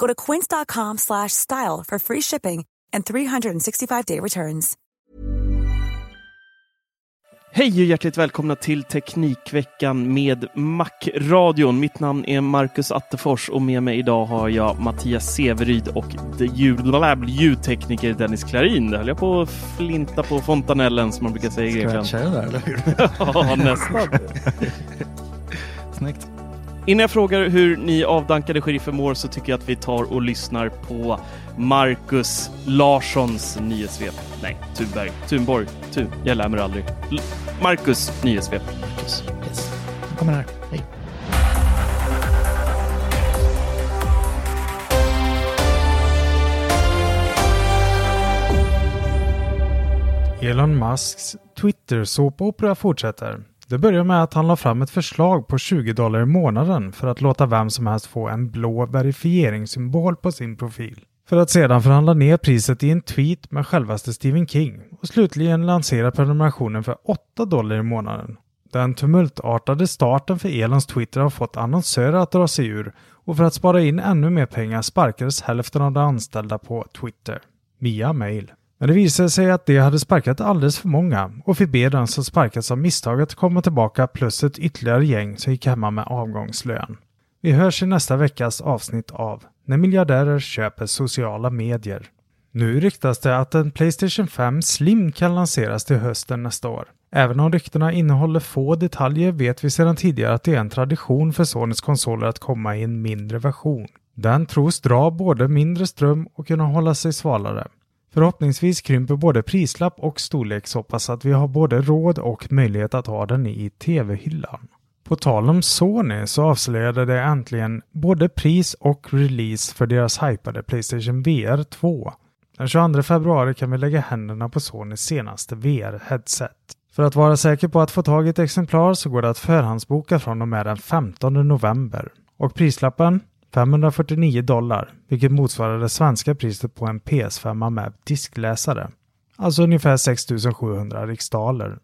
Go to quince.com slash style for free shipping and 365-day returns. Hej och hjärtligt välkomna till Teknikveckan med Macradion. Mitt namn är Marcus Attefors och med mig idag har jag Mattias Severyd och ljudtekniker Dennis Klarin. Det höll jag på att flinta på fontanellen som man brukar säga i Grekland. Scratchar det där, eller hur? ja, nästan. Snyggt. Innan jag frågar hur ni avdankade sheriffer mår så tycker jag att vi tar och lyssnar på Marcus Larssons nyhetssvep. Nej, Thunberg. Thunborg. Thun. Jag lär mig aldrig. L Marcus nyhetssvep. Marcus. Yes. Jag kommer här. Hej. Elon Musks Twitter-såpopera fortsätter. Det börjar med att han la fram ett förslag på 20 dollar i månaden för att låta vem som helst få en blå verifieringssymbol på sin profil. För att sedan förhandla ner priset i en tweet med självaste Stephen King och slutligen lansera prenumerationen för 8 dollar i månaden. Den tumultartade starten för Elons Twitter har fått annonsörer att dra sig ur och för att spara in ännu mer pengar sparkades hälften av de anställda på Twitter. Via mail. Men det visade sig att de hade sparkat alldeles för många och fick be den som sparkats av misstag att komma tillbaka plus ett ytterligare gäng som gick hemma med avgångslön. Vi hörs i nästa veckas avsnitt av När miljardärer köper sociala medier. Nu ryktas det att en Playstation 5 Slim kan lanseras till hösten nästa år. Även om ryktena innehåller få detaljer vet vi sedan tidigare att det är en tradition för Sonys konsoler att komma i en mindre version. Den tros dra både mindre ström och kunna hålla sig svalare. Förhoppningsvis krymper både prislapp och storlek så pass att vi har både råd och möjlighet att ha den i tv-hyllan. På tal om Sony så avslöjade det äntligen både pris och release för deras hypade Playstation VR 2. Den 22 februari kan vi lägga händerna på Sonys senaste VR-headset. För att vara säker på att få tag i ett exemplar så går det att förhandsboka från och med den 15 november. Och prislappen? 549 dollar, vilket motsvarar det svenska priset på en PS5 med diskläsare. Alltså ungefär 6700 riksdaler.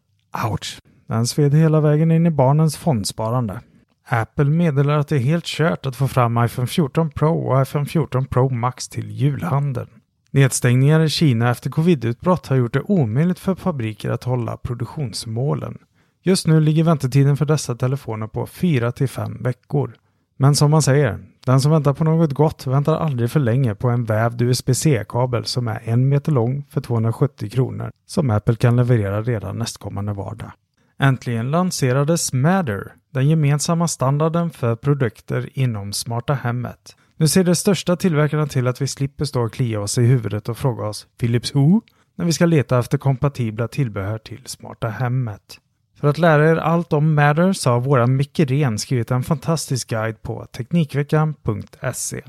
Ouch! Den sved hela vägen in i barnens fondsparande. Apple meddelar att det är helt kört att få fram iPhone 14 Pro och iPhone 14 Pro Max till julhandeln. Nedstängningar i Kina efter covidutbrott har gjort det omöjligt för fabriker att hålla produktionsmålen. Just nu ligger väntetiden för dessa telefoner på 4 till 5 veckor. Men som man säger, den som väntar på något gott väntar aldrig för länge på en vävd USB-C-kabel som är en meter lång för 270 kronor som Apple kan leverera redan nästkommande vardag. Äntligen lanserades Matter, den gemensamma standarden för produkter inom smarta hemmet. Nu ser de största tillverkarna till att vi slipper stå och klia oss i huvudet och fråga oss Philips Who när vi ska leta efter kompatibla tillbehör till smarta hemmet. För att lära er allt om Matter så har våra Micke Ren skrivit en fantastisk guide på Teknikveckan.se.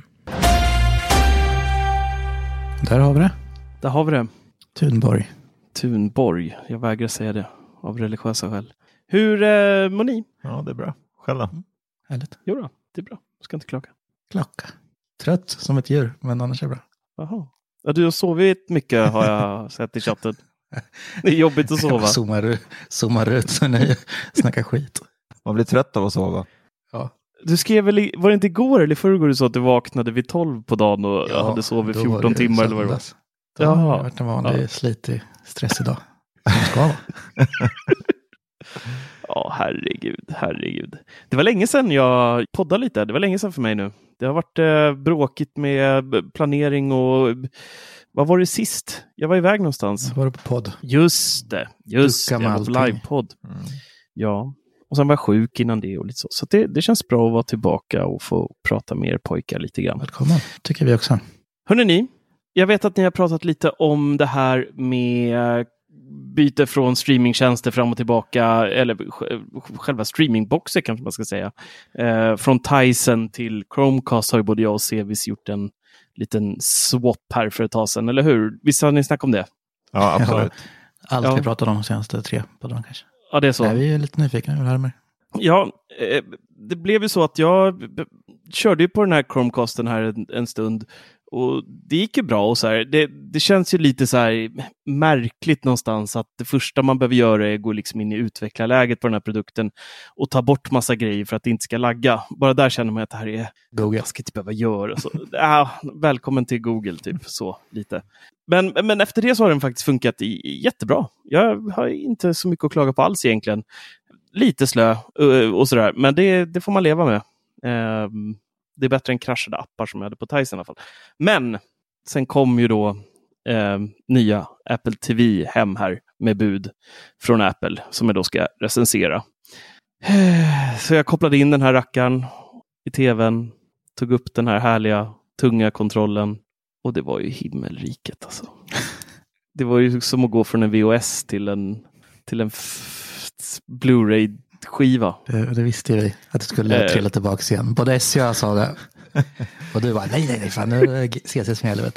Där har vi det. Där har vi det. Thunborg. Thunborg. Jag vägrar säga det av religiösa skäl. Hur eh, mår ni? Ja, det är bra. Själv då? Härligt. Jo då, det är bra. Ska inte klaga. Klocka. Trött som ett djur, men annars är det bra. Jaha. Ja, du har sovit mycket har jag sett i chatten. Det är jobbigt att sova. Zoomar, zoomar ut så ni snackar skit. Man blir trött av att sova. Ja. Du skrev väl, i- var det inte igår eller förrgår du sa att du vaknade vid 12 på dagen och Ja, hade sovit då var 14 det timmar eller vad det var? söndags. Då har det varit en vanlig slitig, stressig dag. Som det ska vara. Ja, herregud, herregud. Det var länge sedan jag poddade lite. Det var länge sedan för mig nu. Det har varit eh, bråkigt med planering och vad var det sist? Jag var iväg någonstans. Var du på podd? Just det, just det. Jag var på livepodd. Ja, och sen var jag sjuk innan det och lite så. Så det, det känns bra att vara tillbaka och få prata med er pojkar lite grann. Välkommen, tycker vi också. Hörrni ni, jag vet att ni har pratat lite om det här med byte från streamingtjänster fram och tillbaka, eller sj- själva streamingboxen kanske man ska säga. Eh, från Tyson till Chromecast har ju både jag och Sevis gjort en liten swap här för ett tag sedan, eller hur? Visst har ni snackat om det? Ja, absolut. Allt Ja. vi pratat om de senaste tre poddarna kanske. Ja, det är så. Nej, vi är lite nyfikna, vi vill höra mer. Ja, eh, det blev ju så att jag körde ju på den här Chromecasten här en, en stund och det gick ju bra och så här. Det, det känns ju lite så här märkligt någonstans att det första man behöver göra är att gå liksom in i utvecklarläget på den här produkten och ta bort massa grejer för att det inte ska lagga. Bara där känner man att det här är Google. jag ska inte behöva göra så. Ah, välkommen till Google, typ så lite. Men, men efter det så har den faktiskt funkat i, jättebra. Jag har inte så mycket att klaga på alls egentligen. Lite slö och sådär, men det, det får man leva med. Ehm, det är bättre än kraschade appar som jag hade på Tyson i alla fall. Men sen kom ju då eh, nya Apple TV hem här med bud från Apple som jag då ska recensera. Så jag kopplade in den här rackaren i tvn, tog upp den här härliga tunga kontrollen och det var ju himmelriket alltså. Det var ju som att gå från en VHS till en, till en f- Blu-ray-skiva. Det, det visste vi, att det skulle Eh. trilla tillbaka igen. Både S och jag sa det. Och du bara, nej, nej, nej, fan, nu CC som gäller, du.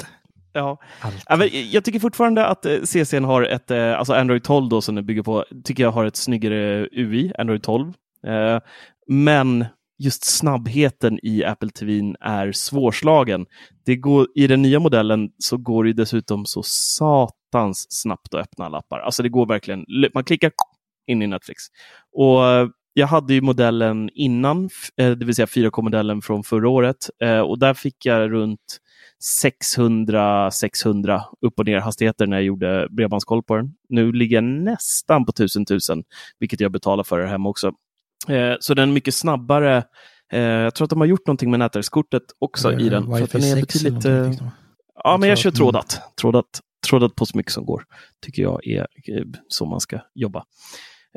Ja. Allt. Ja, men jag tycker fortfarande att eh, CCn har ett, eh, alltså Android 12 då som den bygger på, tycker jag har ett snyggare UI, Android 12. Eh, Men just snabbheten i Apple TV är svårslagen. Det går, I den nya modellen så går det dessutom så satans snabbt att öppna alla appar. Alltså det går verkligen, man klickar in i Netflix. Och eh, jag hade ju modellen innan, eh, det vill säga 4K-modellen från förra året. eh, Och där fick jag runt 600-600 upp och ner hastigheter när jag gjorde bredbandskoll på den. Nu ligger jag nästan på 1000 000, vilket jag betalar för här hemma också. Så den är mycket snabbare. Jag tror att de har gjort någonting med nätverkskortet också i den. för den är 6 betydligt. Ja, men jag kör trådat. trådat. Trådat på så mycket som går. Tycker jag är så man ska jobba.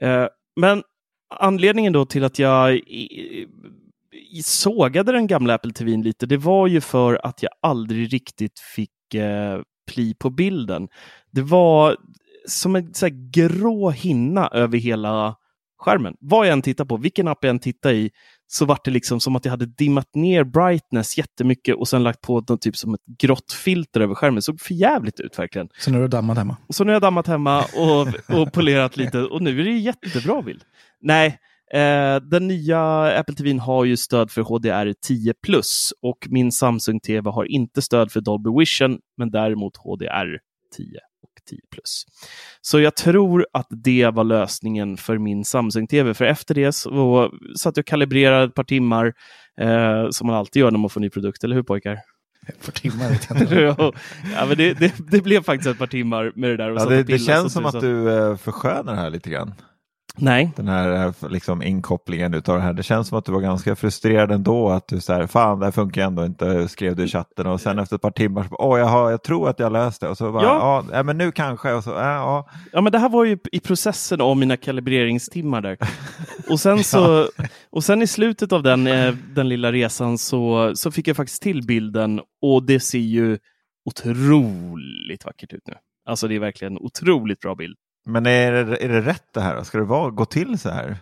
Eh, men anledningen då till att jag sågade den gamla Apple TVn lite, det var ju för att jag aldrig riktigt fick eh, pli på bilden. Det var som en så här, grå hinna över hela skärmen. Vad jag än tittar på, vilken app jag än tittar i, så var det liksom som att jag hade dimmat ner brightness jättemycket och sen lagt på något typ som ett grått filter över skärmen. Det såg för jävligt ut verkligen. Så nu är du dammat hemma. Så nu har jag dammat hemma och, och polerat lite och nu är det jättebra bild. Nej, eh, den nya Apple TV har ju stöd för HDR10 och min Samsung TV har inte stöd för Dolby Vision, men däremot HDR10 och 10 Så jag tror att det var lösningen för min Samsung TV, för efter det så satt jag och kalibrerade ett par timmar, eh, som man alltid gör när man får ny produkt, eller hur pojkar? För timmar vet jag inte. ja, men det, det, det blev faktiskt ett par timmar med det där. Och Ja, det, det känns som att du eh, förskönar det här lite grann. Nej, Den här eh, liksom, inkopplingen utav det här. Det känns som att du var ganska frustrerad ändå. Att du så här, fan det här funkar ändå inte, skrev du i chatten och sen efter ett par timmar så åh jag, har, jag tror att jag läst det och så bara, Ja. ja, men nu kanske och så, ja, ja. ja, men det här var ju i processen av mina kalibreringstimmar där. Och sen, så, och sen i slutet av den, eh, den lilla resan så, så fick jag faktiskt till bilden och det ser ju otroligt vackert ut nu. Alltså det är verkligen otroligt bra bild. Men är det, är det rätt det här? Ska det vara, gå till så här?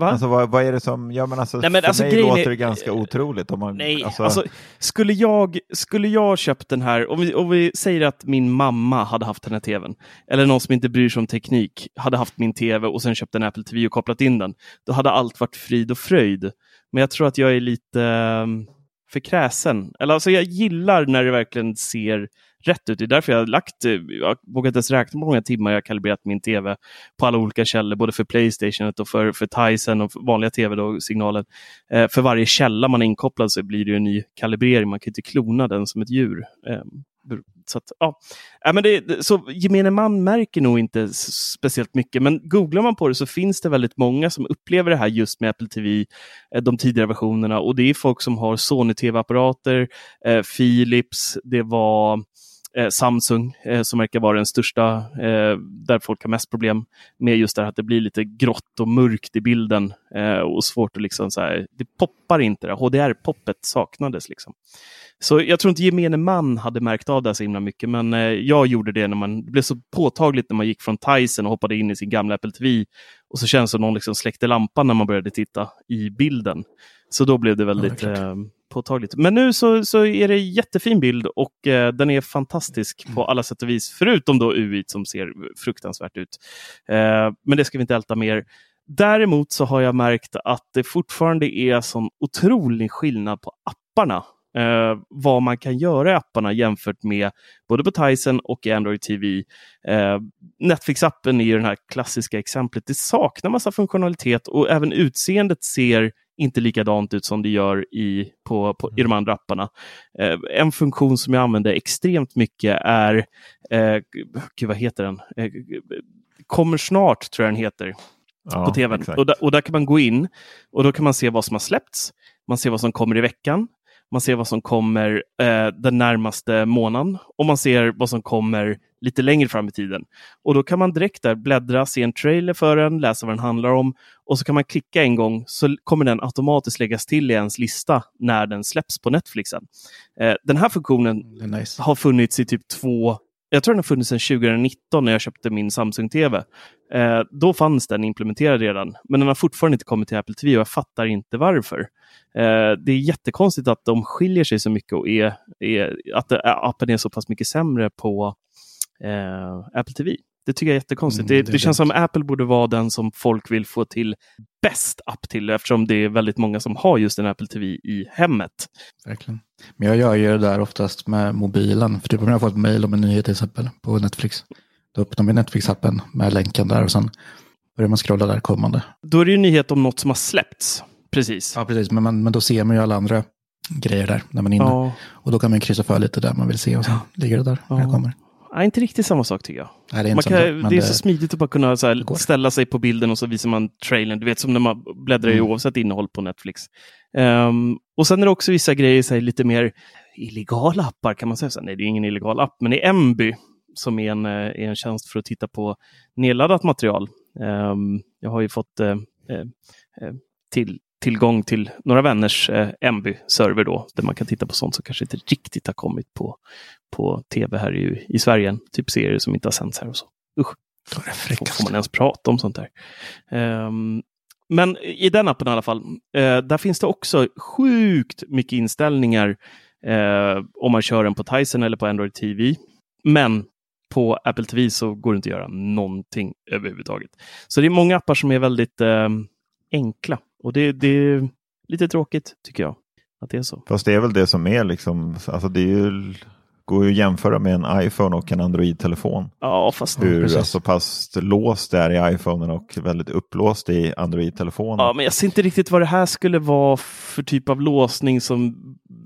Va? Alltså vad, vad är det som, ja men alltså Nej, men för alltså, mig låter är- det ganska otroligt. Om man, Nej, alltså, alltså, skulle, jag, skulle jag köpt den här, om vi, om vi säger att min mamma hade haft den här tvn, eller någon som inte bryr sig om teknik, hade haft min tv och sen köpt en Apple TV och kopplat in den, då hade allt varit frid och fröjd. Men jag tror att jag är lite, ehm, för kräsen. Eller alltså jag gillar när det verkligen ser rätt ut. Det är därför jag har lagt, eh, jag vågar inte ens räkna på många timmar jag kalibrerat min tv på alla olika källor, både för Playstation och för, för Tyson och för vanliga tv-signalen. Eh, för varje källa man är inkopplad så blir det en ny kalibrering. Man kan inte klona den som ett djur. Eh, så att, ja. Äh, men det, så gemene man märker nog inte speciellt mycket, men googlar man på det så finns det väldigt många som upplever det här just med Apple TV, eh, de tidigare versionerna. Och det är folk som har Sony TV-apparater, eh, Philips, det var eh, Samsung eh, som verkar vara den största, eh, där folk har mest problem med just det här att det blir lite grått och mörkt i bilden eh, och svårt att liksom så här, det poppar inte, HDR-poppet saknades liksom. Så jag tror inte gemene man hade märkt av det så himla mycket, men eh, jag gjorde det när man, det blev så påtagligt när man gick från Tyson och hoppade in i sin gamla Apple TV och så känns det som någon liksom släckte lampan när man började titta i bilden. Så då blev det väldigt ja, påtagligt. Men nu så, så är det jättefin bild och eh, den är fantastisk mm. på alla sätt och vis, förutom då UI som ser fruktansvärt ut. Eh, men det ska vi inte älta mer. Däremot så har jag märkt att det fortfarande är sån otrolig skillnad på apparna. Eh, vad man kan göra i apparna jämfört med både på Tyson och i Android TV. Eh, Netflix-appen är ju det här klassiska exemplet. Det saknar massa funktionalitet och även utseendet ser inte likadant ut som det gör i, på, på, i de andra apparna. Eh, en funktion som jag använder extremt mycket är, eh, gud, vad heter den? Eh, kommer snart, tror jag den heter. Ja, på tvn. Och, och där kan man gå in och då kan man se vad som har släppts. Man ser vad som kommer i veckan. Man ser vad som kommer eh, den närmaste månaden och man ser vad som kommer lite längre fram i tiden. Och då kan man direkt där bläddra, se en trailer för den, läsa vad den handlar om och så kan man klicka en gång så kommer den automatiskt läggas till i ens lista när den släpps på Netflixen. Eh, den här funktionen nice. har funnits i typ två jag tror den har funnits sedan 2019 när jag köpte min Samsung-TV. Eh, då fanns den implementerad redan, men den har fortfarande inte kommit till Apple TV och jag fattar inte varför. Eh, det är jättekonstigt att de skiljer sig så mycket och är, är att appen är så pass mycket sämre på eh, Apple TV. Det tycker jag är jättekonstigt. Mm, det, det, det känns som Apple borde vara den som folk vill få till bäst app till eftersom det är väldigt många som har just en Apple TV i hemmet. Verkligen. Men jag gör ju det där oftast med mobilen. För typ om jag får ett mejl om en nyhet till exempel på Netflix. Då öppnar man Netflix-appen med länken där och sen börjar man scrolla där kommande. Då är det ju nyhet om något som har släppts. Precis. Ja, precis. Men, man, men då ser man ju alla andra grejer där när man är inne. Ja. Och då kan man kryssa för lite där man vill se och sen ja. ligger det där när det kommer. Nej, inte riktigt samma sak tycker jag. Nej, det, är man kan, det, det är så smidigt att bara kunna här, ställa sig på bilden och så visar man trailern. Du vet som när man bläddrar mm. i oavsett innehåll på Netflix. Um, och sen är det också vissa grejer, så här, lite mer illegala appar kan man säga. Så, nej, det är ingen illegal app, men i Emby som är en, eh, är en tjänst för att titta på nedladdat material. Um, jag har ju fått uh, uh, till, tillgång till några vänners eh, MB-server då, där man kan titta på sånt som kanske inte riktigt har kommit på, på tv här i, i Sverige. Typ serier som inte har sänts här och så. Usch! Då får, får man ens prata om sånt där. Um, men i den appen i alla fall, eh, där finns det också sjukt mycket inställningar eh, om man kör den på Tyson eller på Android TV. Men på Apple TV så går det inte att göra någonting överhuvudtaget. Så det är många appar som är väldigt eh, enkla och det, det är lite tråkigt tycker jag. Att det är så. Fast det är väl det som är liksom, alltså det är ju, går ju att jämföra med en iPhone och en Android-telefon. Ja, fast Hur precis. alltså, pass låst det är i iPhonen och väldigt upplåst i Android-telefonen. Ja, men jag ser inte riktigt vad det här skulle vara för typ av låsning som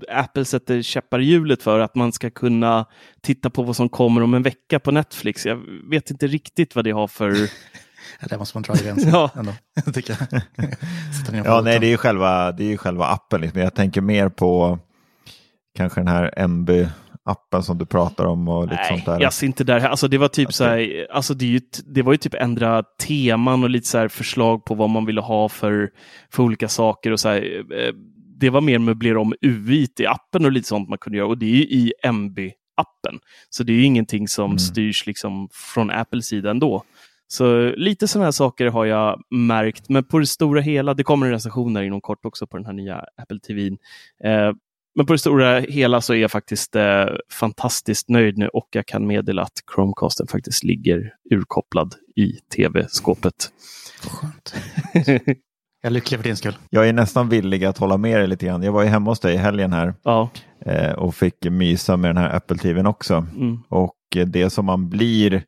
Apple sätter käppar i hjulet för. Att man ska kunna titta på vad som kommer om en vecka på Netflix. Jag vet inte riktigt vad det har för Där måste man dra gränsen ja. ändå, tycker jag. ja, nej, det är ju själva, det är själva appen. Liksom. Jag tänker mer på kanske den här MB appen som du pratar om och lite Nej, sånt där? jag ser inte där. Alltså det var typ okay. så här, alltså det, ju, det, var ju typ ändra teman och lite så här förslag på vad man ville ha för, för olika saker och så här, eh, Det var mer möblera om UI i appen och lite sånt man kunde göra och det är ju i MB appen. Så det är ju ingenting som mm. styrs liksom från Apples sida ändå. Så lite sådana här saker har jag märkt, men på det stora hela, det kommer en recension inom kort också på den här nya Apple TV. Eh, men på det stora hela så är jag faktiskt eh, fantastiskt nöjd nu och jag kan meddela att Chromecasten faktiskt ligger urkopplad i tv-skåpet. Skönt. Jag är lycklig för din skull. Jag är nästan villig att hålla med dig lite grann. Jag var ju hemma hos dig i helgen här Ja. eh, och fick mysa med den här Apple TVn också. Mm. Och det som man blir,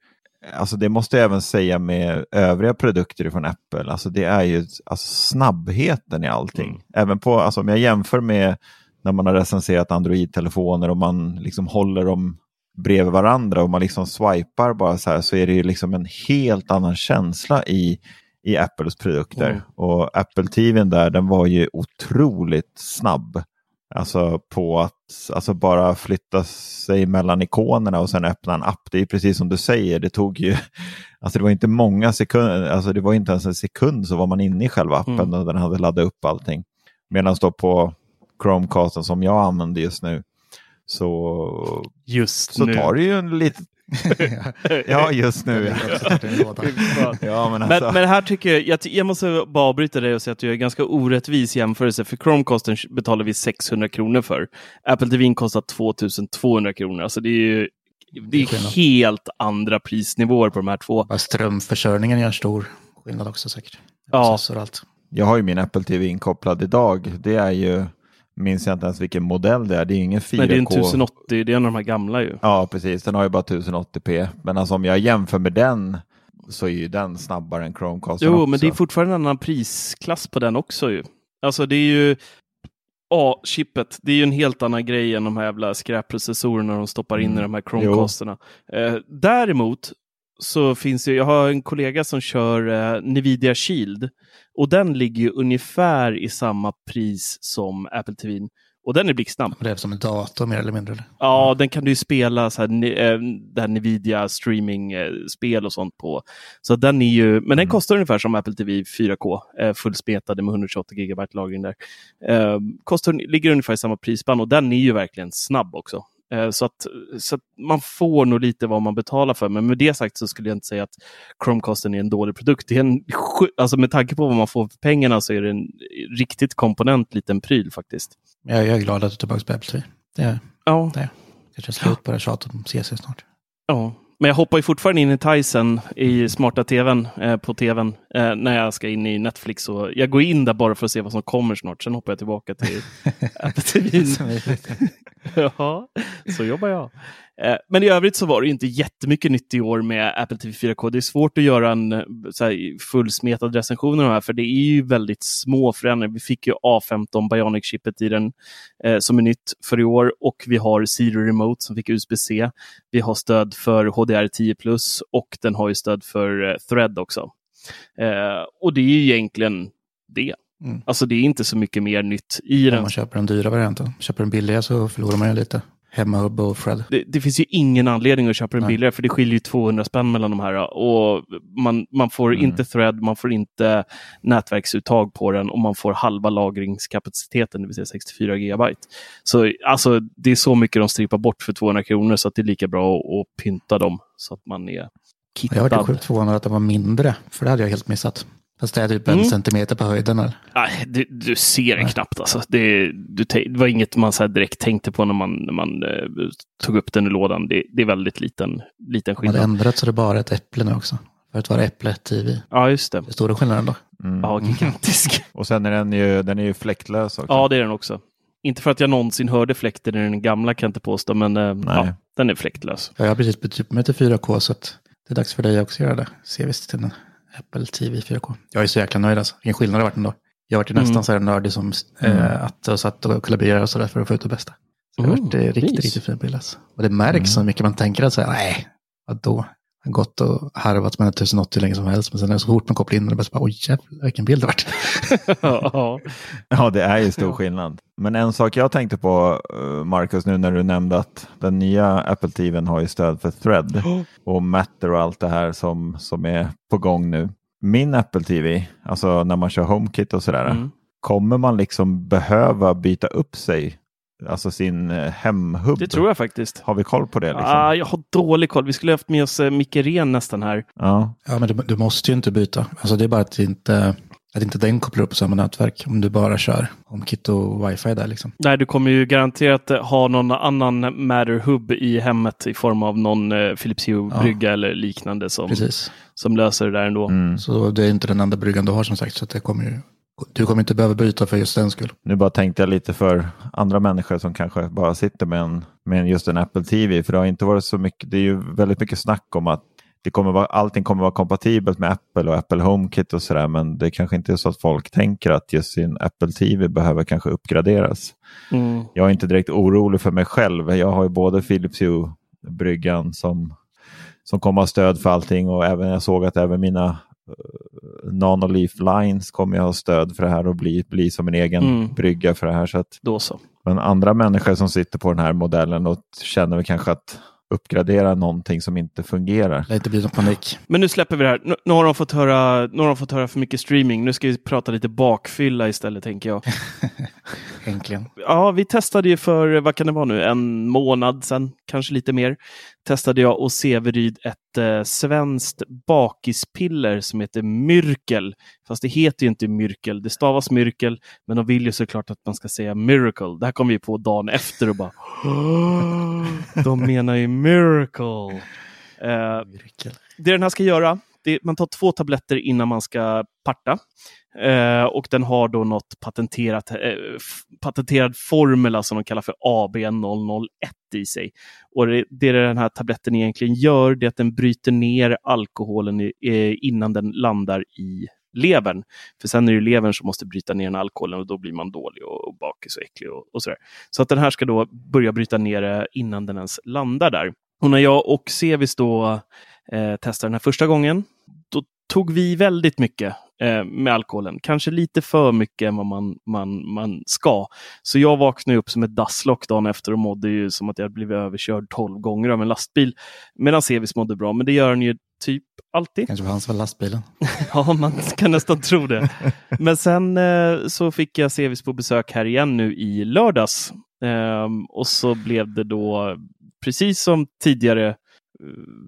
alltså det måste jag även säga med övriga produkter från Apple, alltså det är ju alltså snabbheten i allting. Mm. Även på, alltså om jag jämför med när man har recenserat Android-telefoner och man liksom håller dem bredvid varandra och man liksom swipar bara så här så är det ju liksom en helt annan känsla i, i Apples produkter. Mm. Och Apple TVn där, den var ju otroligt snabb. Alltså på att alltså bara flytta sig mellan ikonerna och sen öppna en app. Det är precis som du säger, det tog ju, alltså det var inte många sekunder, alltså det var inte ens en sekund så var man inne i själva appen Mm. och den hade laddat upp allting. Medan då på Chromecasten som jag använder just nu så, Just så nu. tar det ju en liten, ja just nu. Ja, ja men alltså. Men, men här tycker jag, jag, jag måste bara avbryta dig och säga att du en ganska orättvis jämförelse. För Chromecasten betalar vi 600 kronor för. Apple TV kostar 2200 kronor. Alltså det är ju det är helt andra prisnivåer på de här två. Bara strömförsörjningen gör stor skillnad också säkert. Ja. Processor allt. Jag har ju min Apple TV inkopplad idag. Det är ju, minns jag inte ens vilken modell det är. Det är ingen 4K. Nej, det är en 1080, det är en av de här gamla ju. Ja, precis. Den har ju bara 1080p. Men alltså om jag jämför med den så är ju den snabbare än Chromecasten Jo, också. men det är fortfarande en annan prisklass på den också ju. Alltså det är ju A-chippet, det är ju en helt annan grej än de här jävla skräpprocessorerna de stoppar in Mm. i de här Chromecasterna. Eh, däremot så finns det, jag har en kollega som kör eh, Nvidia Shield och den ligger ju ungefär i samma pris som Apple TV. Och den är blixtsnabb. Det är som en dator mer eller mindre. Eller? Ja, den kan du ju spela så här, eh, det här Nvidia streaming-spel och sånt på. Så den är ju, men den kostar ungefär som Apple TV 4K, eh, fullsmetade med 128 GB lagring där. Eh, kostar, ligger ungefär i samma prisspann och den är ju verkligen snabb också. Eh, så, att, så att man får nog lite vad man betalar för. Men med det sagt så skulle jag inte säga att Chromecasten är en dålig produkt. Det är en, alltså med tanke på vad man får för pengarna så är det en riktigt komponent liten pryl faktiskt. Jag, jag är glad att du är tillbaka på Apple TV. Det är Ja, kanske slut på det här tjatet om CC snart. Ja, men jag hoppar ju fortfarande in i Tyson i smarta tvn, eh, på tvn, eh, när jag ska in i Netflix. Och jag går in där bara för att se vad som kommer snart. Sen hoppar jag tillbaka till Apple TV. ja, så jobbar jag. Eh, men i övrigt så var det inte jättemycket nytt i år med Apple TV 4K. Det är svårt att göra en eh, här, fullsmetad recension av de här, för det är ju väldigt små förändringar. Vi fick ju A15 Bionic-chippet i den eh, som är nytt för i år och vi har Siri Remote som fick USB-C. Vi har stöd för HDR10 och den har ju stöd för eh, Thread också. Eh, och det är ju egentligen det. Mm. Alltså det är inte så mycket mer nytt i Om den. man köper den dyra varianten. Köper den billiga så förlorar man ju lite. Hemmahubb och Fred. Det, det finns ju ingen anledning att köpa den billigare för det skiljer ju 200 spänn mellan de här. Och man, man får Mm. inte thread, man får inte nätverksuttag på den och man får halva lagringskapaciteten, det vill säga 64 gigabyte. Så alltså, det är så mycket de strippar bort för 200 kronor så att det är lika bra att, att pynta dem så att man är Jag hörde kittad. sjukt förvånad att den var mindre. För det hade jag helt missat. Fast det är typ en Mm. centimeter på höjden. Eller? Nej, du, du ser den Nej. knappt. Alltså. Det, du, det var inget man så här direkt tänkte på när man, när man eh, tog upp den i lådan. Det, det är väldigt liten, liten De hade skillnad. ändrat så det är bara ett äpple nu också. Förut var det äpple TV. Ja, just det. Det är stora skillnaden då. Mm. Ja, gigantisk. Och sen är den ju, den är ju fläktlös också. Ja, det är den också. Inte för att jag någonsin hörde fläkten i den gamla kan jag inte påstå, men eh, ja, den är fläktlös. Jag har precis bytt upp mig till 4K så att det är dags för dig också att göra det. Se visst till en Apple TV 4K. Jag är så jäkla nöjd alltså. Vilken skillnad det har varit ändå. Jag har varit nästan Mm. så här nördig som eh, att jag satt och kollaborerade och sådär för att få ut det bästa. Så det har Mm, varit eh, riktigt, nice. riktigt fin bild alltså. Och det märks så mycket man tänker att säga, nej, vadå? Gått och harvat med en 1080 hur länge som helst, men sen är det så fort man kopplar in den, det är bara, oj jävlar vilken bild det vart. ja. Ja, det är ju stor skillnad. Men en sak jag tänkte på, eh, Marcus, nu när du nämnde att den nya Apple TVn har ju stöd för Thread och Matter och allt det här som, som är på gång nu. Min Apple TV, alltså när man kör HomeKit och sådär, Mm. kommer man liksom behöva byta upp sig, alltså sin eh, hemhubb? Det tror jag faktiskt. Har vi koll på det? Liksom? Ah, jag har dålig koll. Vi skulle haft med oss eh, Micke Ren nästan här. Ja. Ja, men du, du måste ju inte byta. Alltså det är bara att, inte, att inte den kopplar upp samma nätverk om du bara kör HomeKit och wifi där liksom. Nej, du kommer ju garanterat eh, ha någon annan Matter-hub i hemmet i form av någon eh, Philips Hue-brygga eller liknande som, Precis. som löser det där ändå. Mm. Så det är inte den enda bryggan du har som sagt, så det kommer ju Du kommer inte behöva byta för just den skull. Nu bara tänkte jag lite för andra människor som kanske bara sitter med, en, med just en Apple TV. För det har inte varit så mycket, det är ju väldigt mycket snack om att det kommer vara, allting kommer vara kompatibelt med Apple och Apple HomeKit och sådär. Men det kanske inte är så att folk tänker att just sin Apple TV behöver kanske uppgraderas. Mm. Jag är inte direkt orolig för mig själv. Jag har ju både Philips Hue-bryggan som, som kommer ha stöd för allting och även jag såg att även mina Nanoleaf Lines kommer ha stöd för det här och bli, bli som en egen Mm. brygga för det här. Så att, Då så. men andra människor som sitter på den här modellen och känner väl kanske att uppgradera någonting som inte fungerar. Det inte blir någon panik. Men nu släpper vi det här. Nu, nu, har de fått höra, nu har de fått höra för mycket streaming. Nu ska vi prata lite bakfylla istället, tänker jag. Äntligen. Ja, vi testade ju för, vad kan det vara nu, en månad sedan, kanske lite mer. Testade jag och Severyd ett eh, svenskt bakispiller som heter Myrkel. Fast det heter ju inte Myrkel, det stavas Myrkel, men de vill ju såklart att man ska säga Miracle. Det här kom vi på dagen efter och bara, de menar ju Miracle. Eh, det den här ska göra, det, man tar två tabletter innan man ska parta. Eh, och den har då något patenterat, eh, patenterad formula som de kallar för AB001 i sig. Och det, det den här tabletten egentligen gör, det är att den bryter ner alkoholen i, eh, innan den landar i levern. För sen är det levern som måste bryta ner den alkoholen och då blir man dålig och, och bakis och äcklig och, och sådär. Så att den här ska då börja bryta ner det innan den ens landar där. Och när jag och Sevis då eh, testade den här första gången, då tog vi väldigt mycket eh, med alkoholen. Kanske lite för mycket än vad man, man, man ska. Så jag vaknade upp som ett dasslock dagen efter och mådde ju som att jag blivit överkörd 12 gånger av en lastbil. Medan Sevis mådde bra, men det gör den ju typ alltid. Kanske var hans var lastbilen. Ja, man kan nästan tro det. Men sen eh, så fick jag Sevis på besök här igen nu i lördags. Ehm, och så blev det då, precis som tidigare, eh,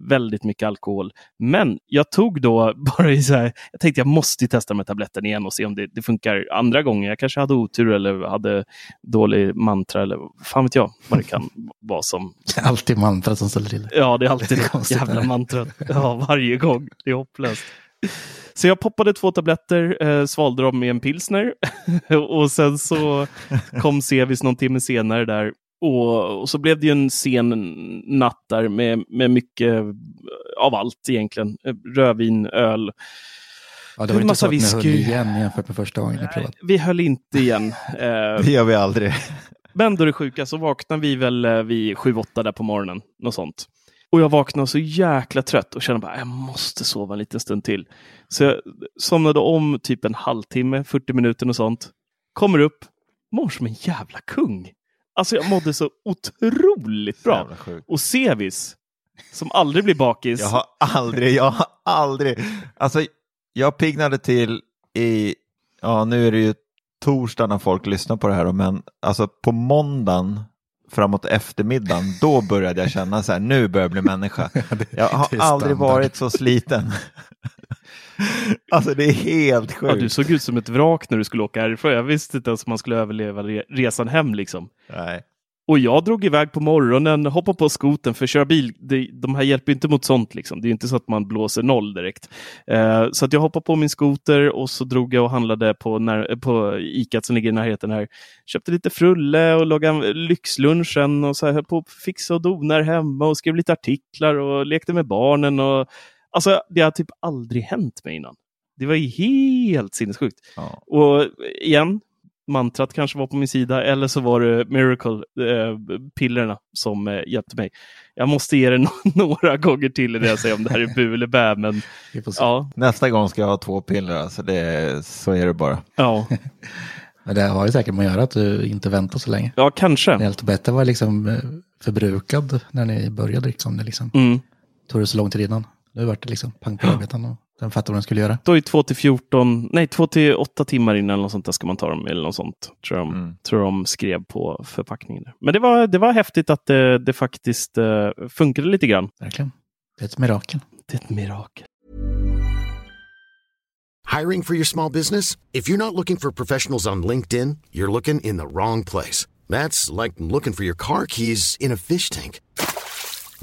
väldigt mycket alkohol. Men jag tog då bara i så här, jag tänkte jag måste testa med tabletten igen och se om det, det funkar andra gånger. Jag kanske hade otur eller hade dålig mantra eller fan vet jag vad det kan vara som Det är alltid mantra som ställer till det. Ja, det är alltid Det det jävla mantrat. Ja, varje gång. Det är hopplöst. Så jag poppade två tabletter, eh, svalde dem med en pilsner och sen så kom Sevis någon timme senare där. Och, och så blev det ju en sen natt där med, med mycket av allt egentligen. Rödvin, öl. Ja, det var En inte massa så att ni höll igen jämfört med första gången ni provat. Vi höll inte igen. Eh, Det gör vi aldrig. Men då det sjuka så vaknade vi väl eh, vid 7-8 där på morgonen. Något sånt. Och jag vaknade så jäkla trött och kände bara jag måste sova en liten stund till. Så jag somnade om typ en halvtimme, 40 minuter och sånt. Kommer upp, mår som en jävla kung. Alltså jag mådde så otroligt bra. Och Sevis, som aldrig blir bakis. Jag har aldrig, jag har aldrig, alltså jag piggnade till i, ja nu är det ju torsdag när folk lyssnar på det här, men alltså på måndagen framåt eftermiddagen, då började jag känna så här, nu börjar jag bli människa. Jag har aldrig varit så sliten. Alltså det är helt Ja, du sjukt. såg ut som ett vrak när du skulle åka härifrån. Jag visste inte ens om man skulle överleva re- resan hem liksom. Nej. Och jag drog iväg på morgonen, hoppade på skoten för att köra bil. Det, de här hjälper inte mot sånt. Liksom. Det är inte så att man blåser noll direkt. Eh, så att jag hoppade på min skoter och så drog jag och handlade på, när, på Icat som ligger i närheten här. Köpte lite frulle och lagade lyxlunchen och så här, höll på att fixa och dona här hemma och skrev lite artiklar och lekte med barnen. Och, alltså, det har typ aldrig hänt mig innan. Det var ju helt sinnessjukt. Ja. Och igen, mantrat kanske var på min sida eller så var det Miracle-pillerna som eh, hjälpte mig. Jag måste ge det no- några gånger till innan jag säger om det här är bu eller bä, men ja, Nästa gång ska jag ha två piller, alltså det, så är det bara. ja, Men det har ju säkert med att göra att du inte väntar så länge. ja kanske. Helt bättre var liksom eh, förbrukad när ni började. Det liksom, Mm. tog det så lång tid innan. Nu vart det liksom pang på arbetan och den fattade vad den skulle göra. Då är 2 till 14, nej 2 till 8 timmar innan eller något sånt där ska man ta dem eller något sånt. Tror jag, Mm. tror de skrev på förpackningen. Men det var, det var häftigt att det, det faktiskt eh, funkade lite grann. Verkligen. Det är ett mirakel. Det är ett mirakel. Hiring for your small business? If you're not looking for professionals on LinkedIn, you're looking in the wrong place. That's like looking for your car keys in a fish tank.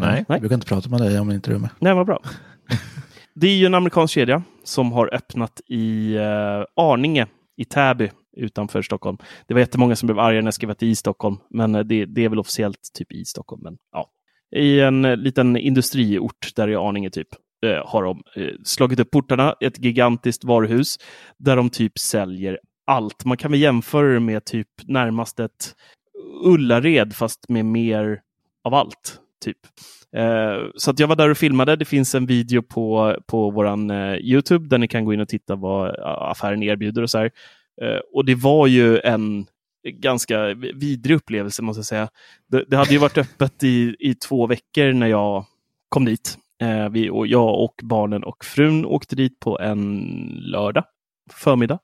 Nej. Jag brukar inte prata med dig om inte du är med. Nej, vad bra. det är ju en amerikansk kedja som har öppnat i eh, Arninge i Täby utanför Stockholm. Det var jättemånga som blev arga när jag skrev att det är i Stockholm, men eh, det, det är väl officiellt typ i Stockholm. Men, ja. I en eh, liten industriort där i Arninge typ eh, har de eh, slagit upp portarna, ett gigantiskt varuhus där de typ säljer allt. Man kan väl jämföra det med typ närmast ett Ullared fast med mer av allt. Typ. Eh, så att jag var där och filmade. Det finns en video på, på vår eh, Youtube där ni kan gå in och titta vad affären erbjuder och så här. Eh, och det var ju en ganska vidrig upplevelse måste jag säga. Det, det hade ju varit öppet i, i två veckor när jag kom dit. Eh, vi, och jag och barnen och frun åkte dit på en lördag förmiddag.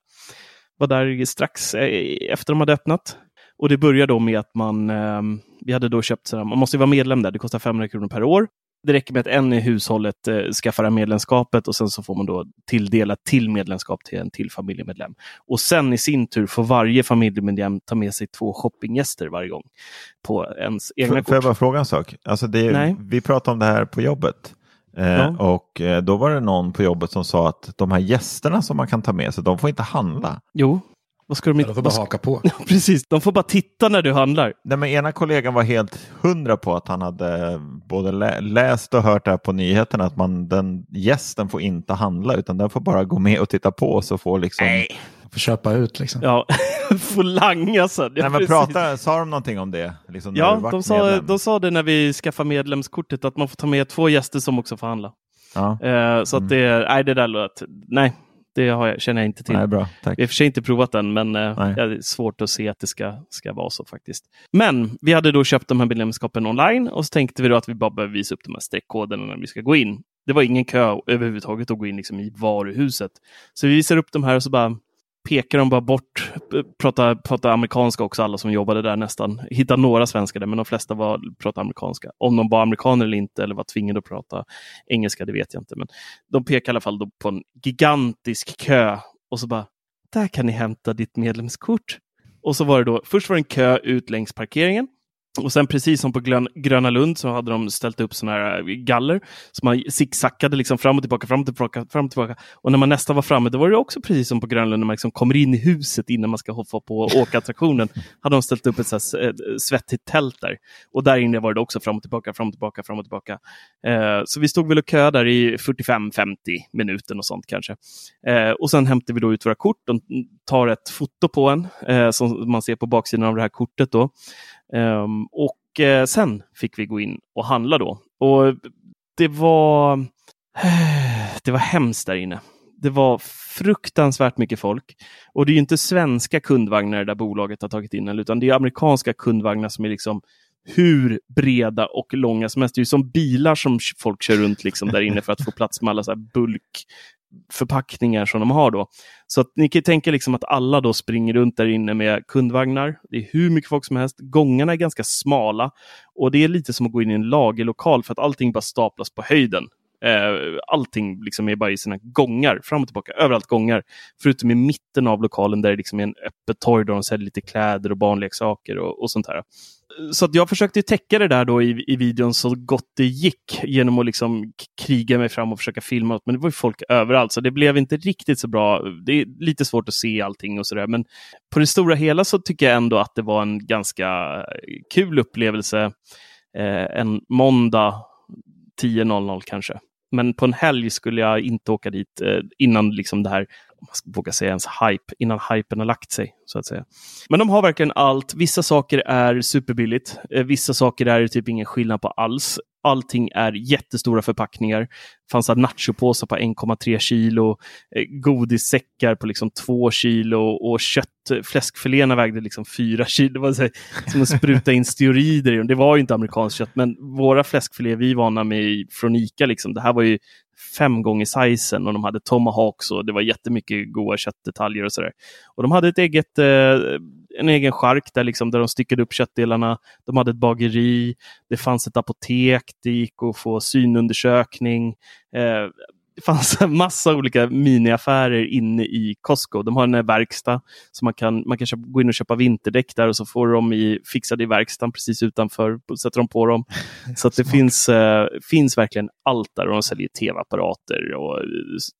Var där strax eh, efter de hade öppnat. Och det börjar då med att man, eh, vi hade då köpt, sådär, man måste vara medlem där, det kostar 500 kronor per år. Det räcker med att en i hushållet eh, skaffar medlemskapet och sen så får man då tilldelat till medlemskap till en till familjemedlem. Och sen i sin tur får varje familjemedlem ta med sig två shoppinggäster varje gång på ens egna Får, kort. får jag bara fråga en sak? Alltså det, Nej. vi pratade om det här på jobbet. Eh, Ja. Och eh, då var det någon på jobbet som sa att de här gästerna som man kan ta med sig, de får inte handla. Jo, vad ska de Ja, inte... de får bara ska- haka på. Ja, precis, de får bara titta när du handlar. Nej, men ena kollegan var helt hundra på att han hade både lä- läst och hört det här på nyheterna att man, den gästen får inte handla utan den får bara gå med och titta på så får liksom... Får köpa ut liksom. Ja, får langa sen. Ja, Nej, men prata, sa de någonting om det? Liksom Ja, de sa, medlem? de sa det när vi skaffade medlemskortet att man får ta med två gäster som också får handla. Ja. Eh, så Mm. att det, nej, det där låt, nej, det har jag, känner jag inte till. Nej, bra. Tack. Vi har i och för sig inte provat den, men eh, det är svårt att se att det ska, ska vara så faktiskt. Men vi hade då köpt de här medlemskapen online och så tänkte vi då att vi bara behöver visa upp de här streckkoderna när vi ska gå in. Det var ingen kö överhuvudtaget att gå in liksom i varuhuset. Så vi visar upp de här och så bara pekar de bara bort, pratar, pratar amerikanska också, alla som jobbade där nästan. Hittade några svenskar där, men de flesta var, pratade amerikanska. Om de var amerikaner eller inte, eller var tvingade att prata engelska, det vet jag inte. Men de pekar i alla fall då på en gigantisk kö och så bara, där kan ni hämta ditt medlemskort. Och så var det då, först var det en kö ut längs parkeringen. Och sen precis som på Glön- Gröna Lund så hade de ställt upp sådana här galler. Så man zigzackade liksom fram och tillbaka, fram och tillbaka, fram och tillbaka. Och när man nästan var framme, då var det också precis som på Gröna Lund när man liksom kommer in i huset innan man ska hoppa på åkattraktionen. hade de ställt upp ett så här ett svettigt tält där. Och där inne var det också fram och tillbaka, fram och tillbaka, fram och tillbaka. Eh, så vi stod väl och kö där i 45-50 minuter och sånt kanske. Eh, och sen hämtade vi då ut våra kort. De tar ett foto på en eh, som man ser på baksidan av det här kortet. då. Um, och eh, sen fick vi gå in och handla då. Och det var, det var hemskt där inne. Det var fruktansvärt mycket folk. Och det är ju inte svenska kundvagnar det där bolaget har tagit in, utan det är amerikanska kundvagnar som är liksom hur breda och långa som helst. Det är ju som bilar som folk kör runt liksom där inne för att få plats med alla så här förpackningar som de har då. Så att ni kan tänka liksom att alla då springer runt där inne med kundvagnar. Det är hur mycket folk som helst. Gångarna är ganska smala och det är lite som att gå in i en lagerlokal för att allting bara staplas på höjden. Eh, allting liksom är bara i sina gångar, fram och tillbaka, överallt gångar. Förutom i mitten av lokalen där det liksom är en öppet torg där de säljer lite kläder och barnleksaker och, och sånt här. Så att jag försökte täcka det där då i, i videon så gott det gick genom att liksom kriga mig fram och försöka filma. Men det var ju folk överallt så det blev inte riktigt så bra. Det är lite svårt att se allting och sådär. Men på det stora hela så tycker jag ändå att det var en ganska kul upplevelse. Eh, en måndag 10.00 kanske. Men på en helg skulle jag inte åka dit eh, innan liksom det här, man ska våga säga ens hype, innan hypen har lagt sig. så att säga. Men de har verkligen allt. Vissa saker är superbilligt. Eh, vissa saker är det typ ingen skillnad på alls. Allting är jättestora förpackningar. Det fanns nachopåsar på 1,3 kilo, eh, godissäckar på liksom 2 kilo och kött, eh, fläskfiléerna vägde liksom 4 kilo. Det var så här, som att spruta in steroider i dem. Det var ju inte amerikanskt kött, men våra fläskfiléer vi är vana med från Ica, liksom, det här var ju fem gånger sizen och de hade tomahawks och det var jättemycket goda köttdetaljer och sådär. Och de hade ett eget, eh, en egen chark där, liksom, där de styckade upp köttdelarna. De hade ett bageri, det fanns ett apotek, det gick att få synundersökning. Eh, det fanns en massa olika miniaffärer inne i Costco. De har en verkstad så man kan, man kan köpa, gå in och köpa vinterdäck där och så får de i, fixade i verkstaden precis utanför, sätter de på dem. Så det finns, eh, finns verkligen allt där och de säljer tv-apparater och eh,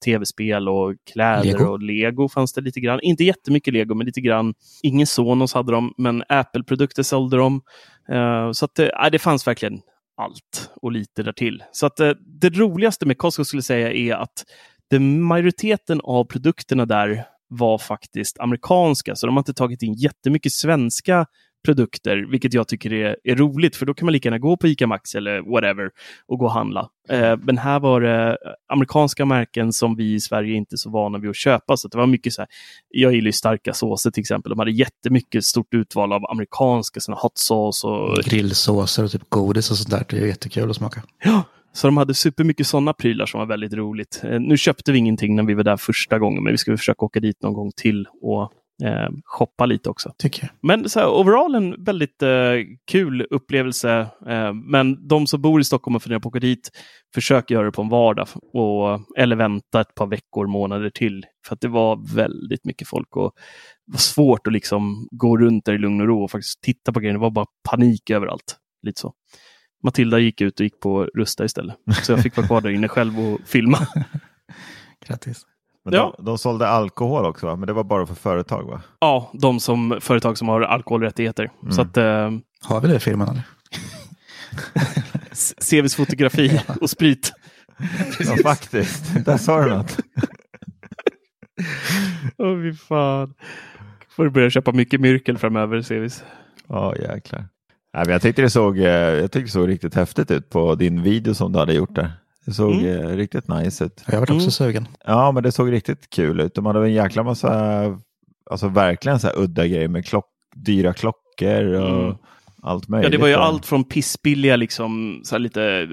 tv-spel och kläder Lego. och lego fanns det lite grann. Inte jättemycket lego men lite grann. Ingen Sonos hade de men Apple-produkter sålde de. Eh, så att ja, det fanns verkligen allt och lite därtill. Så att eh, det roligaste med Costco skulle jag säga är att den majoriteten av produkterna där var faktiskt amerikanska, så de har inte tagit in jättemycket svenska produkter, vilket jag tycker är, är roligt, för då kan man lika gärna gå på ICA Maxi eller whatever och gå och handla. Eh, men här var det amerikanska märken som vi i Sverige inte är så vana vid att köpa, så det var mycket så här, jag gillar ju starka såser till exempel, de hade jättemycket stort utval av amerikanska såna hot sauce och Grillsåser och typ godis och sånt där. Det är jättekul att smaka. Ja, så de hade supermycket sådana prylar som var väldigt roligt. Eh, nu köpte vi ingenting när vi var där första gången, men vi ska försöka åka dit någon gång till och eh, shoppa lite också. Tycker jag. Men så här, overall en väldigt eh, kul upplevelse. Eh, men de som bor i Stockholm och funderar på att åka dit, försök göra det på en vardag och, eller vänta ett par veckor, månader till. För att det var väldigt mycket folk och det var svårt att liksom gå runt där i lugn och ro och faktiskt titta på grejer. Det var bara panik överallt. Lite så. Matilda gick ut och gick på Rusta istället. Så jag fick vara kvar där inne själv och filma. Grattis. Men Ja. de, de sålde alkohol också, va? men det var bara för företag va? Ja, de som företag som har alkoholrättigheter. Så att eh, Har vi det i firman eller? CVs fotografi och sprit. Ja, faktiskt. Där sa du något. Åh, fy fan. Får du börja köpa mycket myrkel framöver, Sevis. Ja, jäklar. Nej, men jag tyckte det såg, eh, jag tyckte det såg riktigt häftigt ut på din video som du hade gjort där. Det såg Mm. eh, riktigt nice ut. Jag varit också Mm. sugen. Ja, men det såg riktigt kul ut. De hade en jäkla massa, alltså verkligen så här udda grejer med klock, dyra klockor och Mm. allt möjligt. Ja, det var ju allt från pissbilliga, liksom, så här lite eh,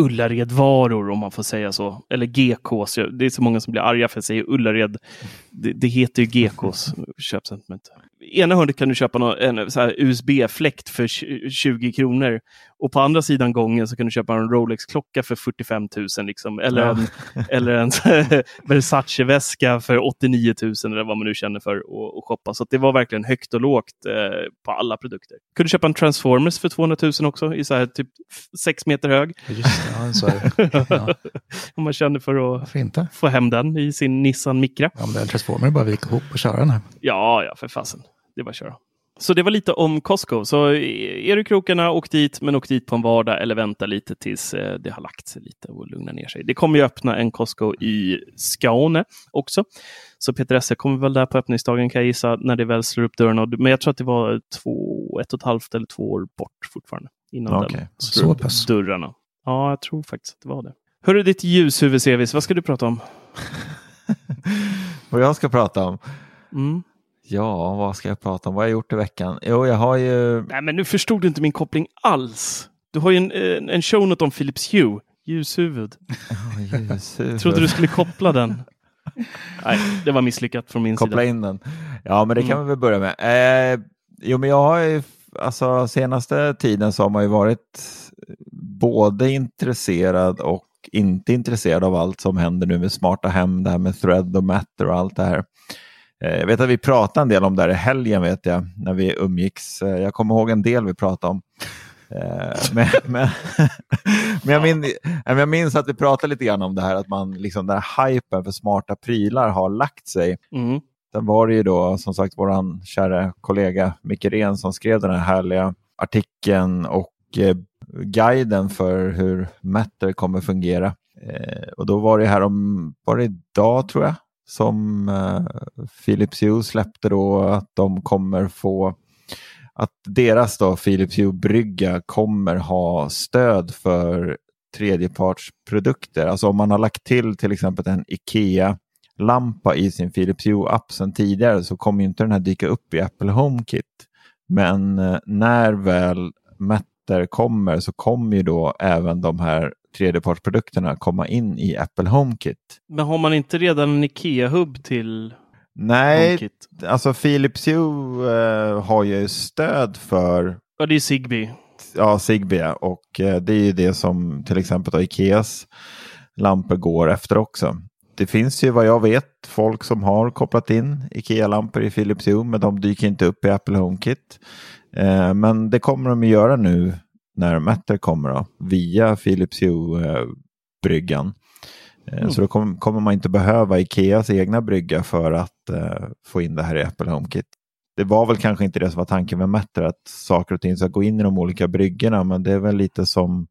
Ullared-varor om man får säga så. Eller GKs. Det är så många som blir arga för att jag säger Ullared. Det, det heter ju GKs köpcentrum. Ena hörnet kan du köpa en så här USB-fläkt för tj- 20 kronor. Och på andra sidan gången så kan du köpa en Rolex-klocka för 45 000. Liksom. Eller Ja. en, eller en Versace-väska för 89 000 eller vad man nu känner för att att shoppa. Så att det var verkligen högt och lågt eh, på alla produkter. Kunde köpa en Transformers för 200 000 också i så här typ 6 meter hög. Just ja, så är det. Ja, Om man känner för att få hem den i sin Nissan Micra. Ja, men transformer, är bara att vika ihop och köra den här. Ja, ja, för fasen. Det var att köra. Så det var lite om Costco. Så är du krokarna, åk dit, men åk dit på en vardag eller vänta lite tills eh, det har lagt sig lite och lugna ner sig. Det kommer ju öppna en Costco i Skåne också. Så Peter Esse kommer väl där på öppningsdagen kan jag gissa, när det väl slår upp dörren. Men jag tror att det var två, ett och ett halvt eller två år bort fortfarande. Innan Okej. den slår upp dörrarna. Ja, jag tror faktiskt att det var det. Hörru, ditt ljushuvud, Sevis, vad ska du prata om? Vad jag ska prata om? Mm. Ja, vad ska jag prata om? Vad har jag gjort i veckan? Jo, jag har ju... Nej, men nu förstod du inte min koppling alls. Du har ju en, en, en shownot om Philips Hue, ljushuvud. Oh, ljushuvud. Trodde du skulle koppla den. Nej, det var misslyckat från min Koppla sida. in den. Ja, men det kan Mm. vi väl börja med. Eh, jo, men jag har ju, alltså senaste tiden så har man ju varit både intresserad och inte intresserad av allt som händer nu med smarta hem, det här med thread och matter och allt det här. Eh, jag vet att vi pratade en del om det här i helgen vet jag, när vi umgicks. Eh, jag kommer ihåg en del vi pratade om. Eh, men, men, men jag, min, jag minns att vi pratade lite grann om det här att man, liksom den här hypen för smarta prylar har lagt sig. Mm. Sen var det ju då som sagt vår kära kollega Micke Ren som skrev den här härliga artikeln och eh, guiden för hur Matter kommer fungera. Eh, och då var det här om, var det idag tror jag, som eh, Philips Hue släppte då att de kommer få att deras då Philips Hue-brygga kommer ha stöd för tredjepartsprodukter. Alltså om man har lagt till till exempel en IKEA-lampa i sin Philips Hue-app sedan tidigare så kommer inte den här dyka upp i Apple HomeKit. Men eh, när väl Matter kommer så kommer ju då även de här tredjepartsprodukterna komma in i Apple HomeKit. Men har man inte redan en IKEA-hubb till Nej, HomeKit? alltså Philips Hue eh, har ju stöd för Ja, det är Zigbee. ja, Zigbee och eh, det är ju det som till exempel då Ikeas lampor går efter också. Det finns ju vad jag vet folk som har kopplat in Ikea-lampor i Philips Hue men de dyker inte upp i Apple HomeKit. Eh, men det kommer de att göra nu när Matter kommer då, via Philips Hue-bryggan. Eh, Mm. Så då kom, kommer man inte behöva Ikeas egna brygga för att eh, få in det här i Apple HomeKit. Det var väl kanske inte det som var tanken med Matter, att saker och ting ska gå in i de olika bryggorna, men det är väl lite som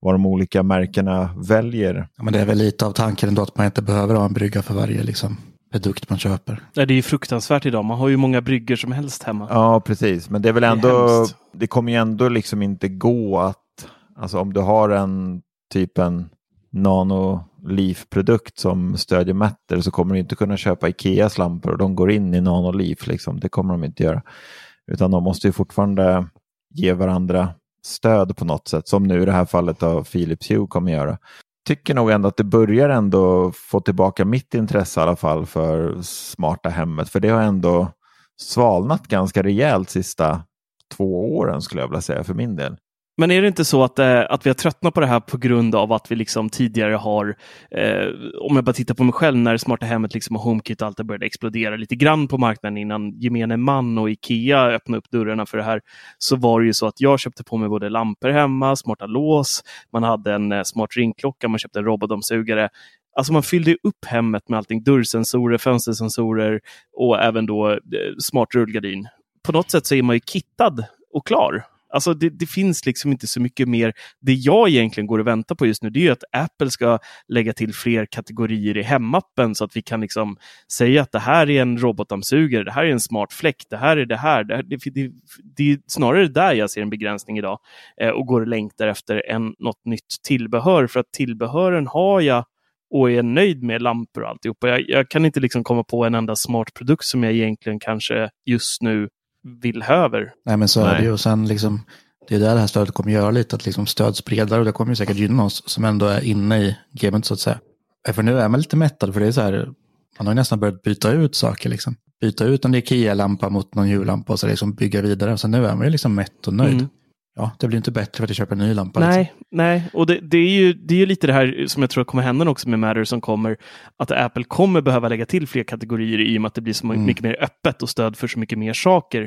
vad de olika märkena väljer. Ja, men det är väl lite av tanken ändå att man inte behöver ha en brygga för varje liksom, produkt man köper. Det är ju fruktansvärt idag. Man har ju många bryggor som helst hemma. Ja, precis, men det är väl Det ändå, hemskt. det kommer ju ändå liksom inte gå att, alltså om du har en typ en Nano-Leaf-produkt som stödjer Matter så kommer du inte kunna köpa Ikeas lampor och de går in i Nano-Leaf. Liksom. Det kommer de inte göra. Utan de måste ju fortfarande ge varandra stöd på något sätt. Som nu i det här fallet av Philips Hue kommer göra. Tycker nog ändå att det börjar ändå få tillbaka mitt intresse i alla fall för smarta hemmet. För det har ändå svalnat ganska rejält sista två åren skulle jag vilja säga för min del. Men är det inte så att, eh, att vi har tröttnat på det här på grund av att vi liksom tidigare har, eh, om jag bara tittar på mig själv, när det smarta hemmet liksom och HomeKit och allt det började explodera lite grann på marknaden innan gemene man och Ikea öppnade upp dörrarna för det här, så var det ju så att jag köpte på mig både lampor hemma, smarta lås, man hade en eh, smart ringklocka, man köpte en robotdammsugare. Alltså man fyllde upp hemmet med allting, dörrsensorer, fönstersensorer och även då eh, smart rullgardin. På något sätt så är man ju kittad och klar. Alltså det, det finns liksom inte så mycket mer. Det jag egentligen går och väntar på just nu det är ju att Apple ska lägga till fler kategorier i hemappen så att vi kan liksom säga att det här är en robotdammsugare, det här är en smart fläkt, det här är det här. Det, här, det, det, det är snarare där jag ser en begränsning idag eh, och går och längtar efter en, något nytt tillbehör för att tillbehören har jag och är nöjd med lampor och alltihopa. Jag, jag kan inte liksom komma på en enda smart produkt som jag egentligen kanske just nu vill höver. Nej men så är det ju. Och sen liksom, det är där det här stödet kommer göra lite, att liksom stöd sprider och det kommer ju säkert gynna oss som ändå är inne i gamet så att säga. För nu är man lite mättad för det är så här, man har ju nästan börjat byta ut saker liksom. Byta ut en Ikea-lampa mot någon jullampa och så liksom bygga vidare. Så nu är man ju liksom mätt och nöjd. Mm. Ja, det blir inte bättre för att jag köper en ny lampa. Nej, Liksom. nej. och det, det, är ju, det är ju lite det här som jag tror kommer hända också med Matter som kommer, att Apple kommer behöva lägga till fler kategorier i och med att det blir så Mm. mycket mer öppet och stöd för så mycket mer saker.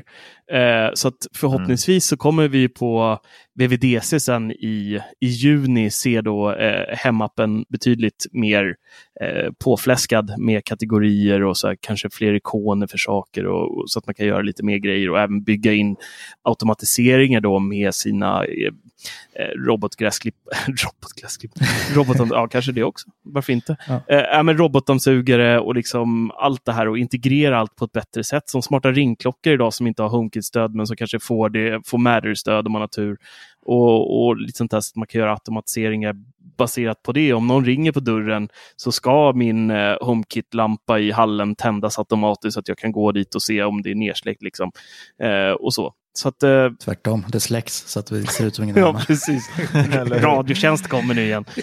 Eh, så att förhoppningsvis så kommer vi på VVDC sen i, i juni ser då eh, hemappen betydligt mer eh, påfläskad med kategorier och så här, kanske fler ikoner för saker och, och så att man kan göra lite mer grejer och även bygga in automatiseringar då med sina eh, robotgräsklipp, robotgräsklipp, robotam, ja kanske det också, varför inte? Ja. Eh, men robotdammsugare och liksom allt det här och integrera allt på ett bättre sätt. Som smarta ringklockor idag som inte har HomeKit-stöd men som kanske får, det, får Matter-stöd om man har tur. Och, och lite sånt där så att man kan göra automatiseringar baserat på det. Om någon ringer på dörren så ska min eh, HomeKit-lampa i hallen tändas automatiskt så att jag kan gå dit och se om det är nersläckt. Liksom. Eh, och så. Så att, eh, Tvärtom, det släcks så att vi ser ut som ingen ja, hemma. precis. Radiotjänst kommer nu igen.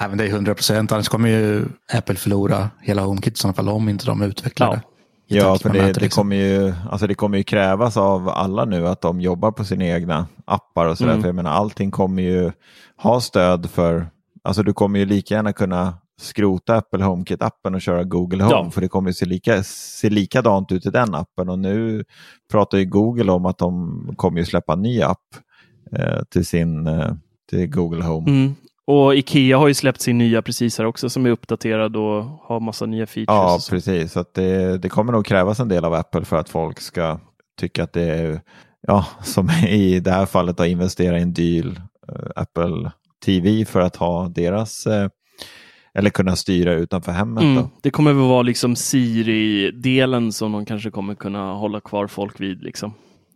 Nej, men det är 100 procent, annars kommer ju Apple förlora hela HomeKit i sådana fall om inte de utvecklar Ja. det Ja, för det, det, kommer ju, alltså det kommer ju krävas av alla nu att de jobbar på sina egna appar och sådär. Mm. För jag menar, allting kommer ju ha stöd för, alltså du kommer ju lika gärna kunna skrota Apple HomeKit-appen och köra Google Home. Ja. För det kommer ju se, lika, se likadant ut i den appen. Och nu pratar ju Google om att de kommer ju släppa en ny app eh, till sin eh, till Google Home. Mm. Och Ikea har ju släppt sin nya precis här också som är uppdaterad och har massa nya features. Ja, precis. Så det, det kommer nog krävas en del av Apple för att folk ska tycka att det är, ja, som i det här fallet att investera i en dyr eh, Apple TV för att ha deras, eh, eller kunna styra utanför hemmet. Mm. Det kommer väl vara liksom Siri-delen som de kanske kommer kunna hålla kvar folk vid. Liksom.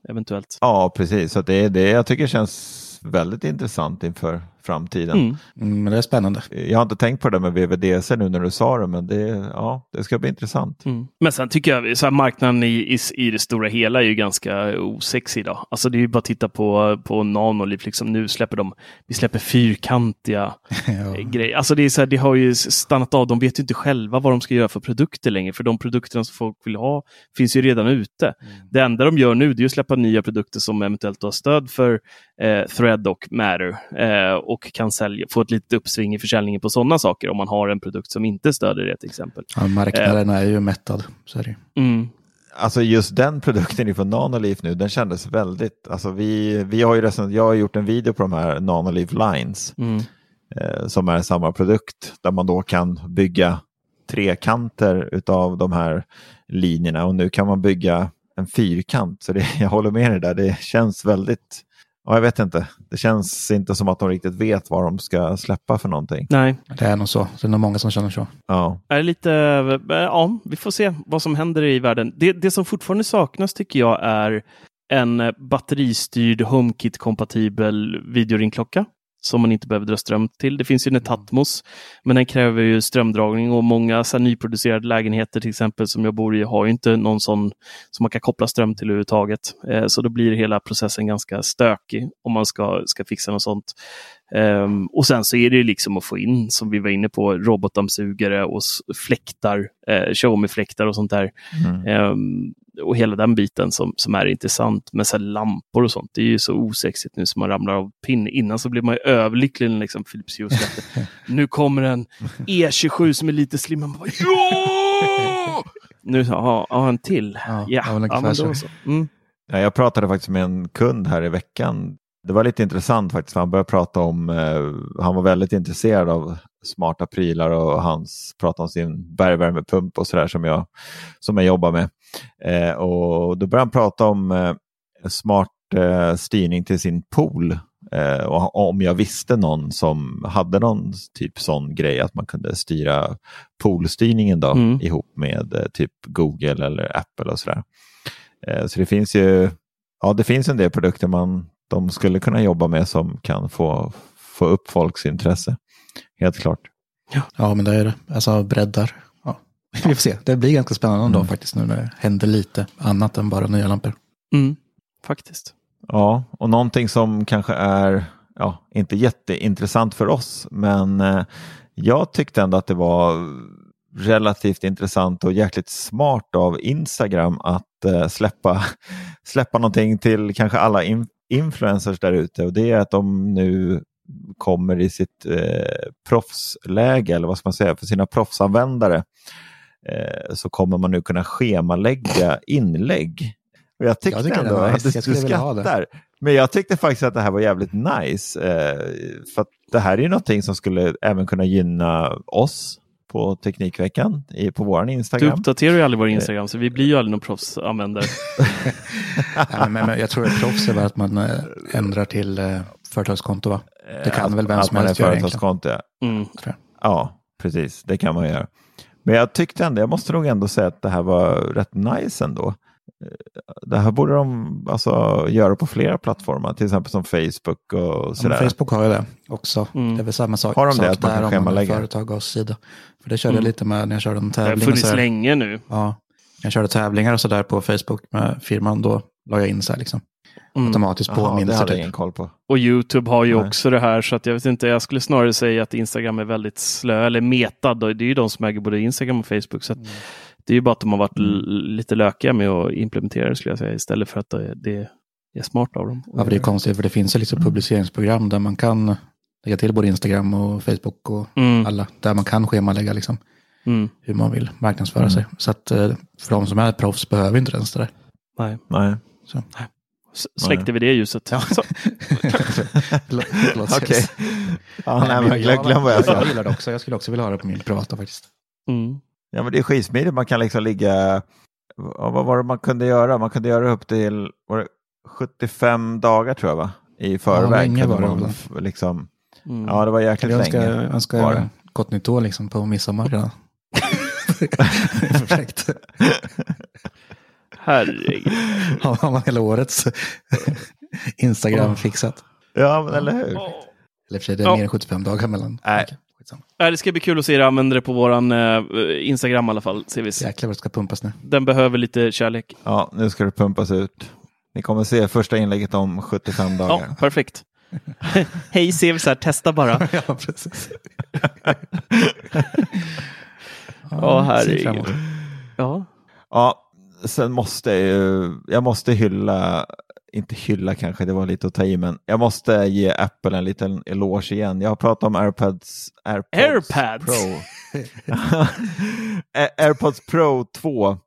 Eventuellt. Ja, precis. Så det är det jag tycker känns väldigt intressant inför framtiden. Mm. Mm, men det är spännande. Jag har inte tänkt på det med VVDC nu när du sa det, men det, ja, det ska bli intressant. Mm. Men sen tycker jag så här, marknaden i, i, i det stora hela är ju ganska osexig idag. Alltså det är ju bara att titta på, på Nanoliv. Liksom, nu släpper de, vi släpper fyrkantiga Ja. grejer. Alltså det, är så här, det har ju stannat av. De vet ju inte själva vad de ska göra för produkter längre. För de produkterna som folk vill ha finns ju redan ute. Det enda de gör nu det är att släppa nya produkter som eventuellt har stöd för eh, Thread och Matter. Eh, och kan sälja, få ett litet uppsving i försäljningen på sådana saker om man har en produkt som inte stöder det till exempel. Ja, marknaden är ju mättad. Så är det. Mm. Alltså just den produkten ifrån Nanoliv nu, den kändes väldigt, alltså vi, vi har ju redan, jag har gjort en video på de här Nanoliv Lines Mm. eh, som är samma produkt där man då kan bygga trekanter utav de här linjerna och nu kan man bygga en fyrkant. Så det, jag håller med dig där, det känns väldigt, ja jag vet inte, det känns inte som att de riktigt vet vad de ska släppa för någonting. Nej, Det är nog så. Det är nog många som känner så. Ja, är lite, eh, ja, vi får se vad som händer i världen. Det, det som fortfarande saknas tycker jag är en eh, batteristyrd HomeKit-kompatibel videoringklocka som man inte behöver dra ström till. Det finns ju Netatmos, men den kräver ju strömdragning och många så här, nyproducerade lägenheter till exempel som jag bor i har ju inte någon sån som man kan koppla ström till överhuvudtaget. Eh, så då blir hela processen ganska stökig om man ska, ska fixa något sånt. Ehm, och sen så är det ju liksom att få in, som vi var inne på, robotdammsugare och fläktar, eh, Xiaomi-fläktar och sånt där. mm. Ehm, och hela den biten som, som är intressant. Men så här lampor och sånt, det är ju så osexigt nu som man ramlar av pinn. Innan så blir man ju överlycklig när liksom Philips Hue nu kommer en E27 som är lite slimmad. Man bara, ja! Nu har jag en till. Ja, Ja, ja, men ja, då så. Mm. Ja, jag pratade faktiskt med en kund här i veckan. Det var lite intressant faktiskt. för Han började prata om, eh, han var väldigt intresserad av smarta prylar och hans pratade om sin bergvärmepump och sådär som jag, som jag jobbar med. Eh, och då började han prata om eh, smart eh, styrning till sin pool. Eh, och om jag visste någon som hade någon typ sån grej att man kunde styra poolstyrningen då Mm. ihop med eh, typ Google eller Apple och sådär. Eh, Så det finns ju ja, det finns en del produkter man de skulle kunna jobba med som kan få, få upp folks intresse. Helt klart. Ja, men det är det. Alltså breddar. Vi får se. Det blir ganska spännande ändå Mm. faktiskt nu när det händer lite annat än bara nya lampor. Mm. Faktiskt. Ja, och någonting som kanske är ja, inte jätteintressant för oss, men eh, jag tyckte ändå att det var relativt intressant och jäkligt smart av Instagram att eh, släppa, släppa någonting till kanske alla in, influencers där ute och det är att de nu kommer i sitt eh, proffsläge, eller vad ska man säga, för sina proffsanvändare så kommer man nu kunna schemalägga inlägg. Och jag tyckte Jag ändå är att nice. du, du skrattar. Men jag tyckte faktiskt att det här var jävligt nice. Eh, för att det här är ju någonting som skulle även kunna gynna oss på Teknikveckan i, på vår Du Instagram. uppdaterar ju aldrig vår Instagram, så vi blir ju aldrig någon proffsanvändare. Men, men, jag tror att proffs är att man eh, ändrar till eh, företagskonto va? Det kan Att- väl vem att som man är helst göra egentligen. företagskonto. ja. Mm. Ja, precis. Det kan man göra. Men jag tyckte ändå, jag måste nog ändå säga att det här var rätt nice ändå. Eh, Det här borde de alltså göra på flera plattformar, till exempel som Facebook och Ja, sådär. men Facebook har ju det också. Mm. Det är väl samma sak, Har de det, sak att man kan schemalägga? företag och sida. För det körde Mm. jag lite med när jag körde en Det har tävling. och funnits länge nu. Ja, jag körde tävlingar och sådär på Facebook med firman. Då la jag in så här liksom. Mm. Automatiskt Jaha, det påminnelser. hade jag Typ. ingen koll på. Och Youtube har ju Nej. också det här, så att jag vet inte, jag skulle snarare säga att Instagram är väldigt slö, eller metad. Det är ju de som äger både Instagram och Facebook. Så att Det är ju bara att de har varit lite lökiga med att implementera det skulle jag säga istället för att det, det är smart av dem. Ja, det är konstigt för det finns ju liksom publiceringsprogram där man kan lägga till både Instagram och Facebook och Mm. alla. Där man kan schemalägga liksom Mm. hur man vill marknadsföra sig. Så att eh, för de som är proffs behöver inte ens det där. Nej. Nej. Så. S- Släckte vi det ljuset? Förlåt. Okej. Ja, nej, men glöm, glöm vad jag Jag sa. gillar det också. Jag skulle också vilja ha det på min privata faktiskt. Mm. Ja, men det är skitsmidigt. Man kan liksom ligga... Ja, vad var det man kunde göra? Man kunde göra upp till var det 75 dagar tror jag va? I förväg. länge kunde var det man liksom, Mm. Ja, det var jäkligt Jag önskar, länge. jag önskar var det. gott nytt år liksom på midsommar redan. Perfekt. Herregud. Har man hela årets Instagram fixat. Ja, men eller hur? Eller i och för sig, det är Ja. mer än 75 dagar mellan. Nej. Nej, det ska bli kul att se er använda det på våran eh, Instagram i alla fall. Ser vi. Jäklar vad det ska pumpas nu. Den behöver lite kärlek. Ja, nu ska det pumpas ut. Ni kommer se första inlägget om 75 Ja, dagar. perfekt. Hej Sevsar, testa bara. ja, precis. Ja, herregud. Ja. Ja, sen måste jag ju, jag måste hylla, inte hylla kanske, det var lite att ta i, men jag måste ge Apple en liten eloge igen. Jag har pratat om AirPods, AirPods, Airpads? Pro. AirPods Pro 2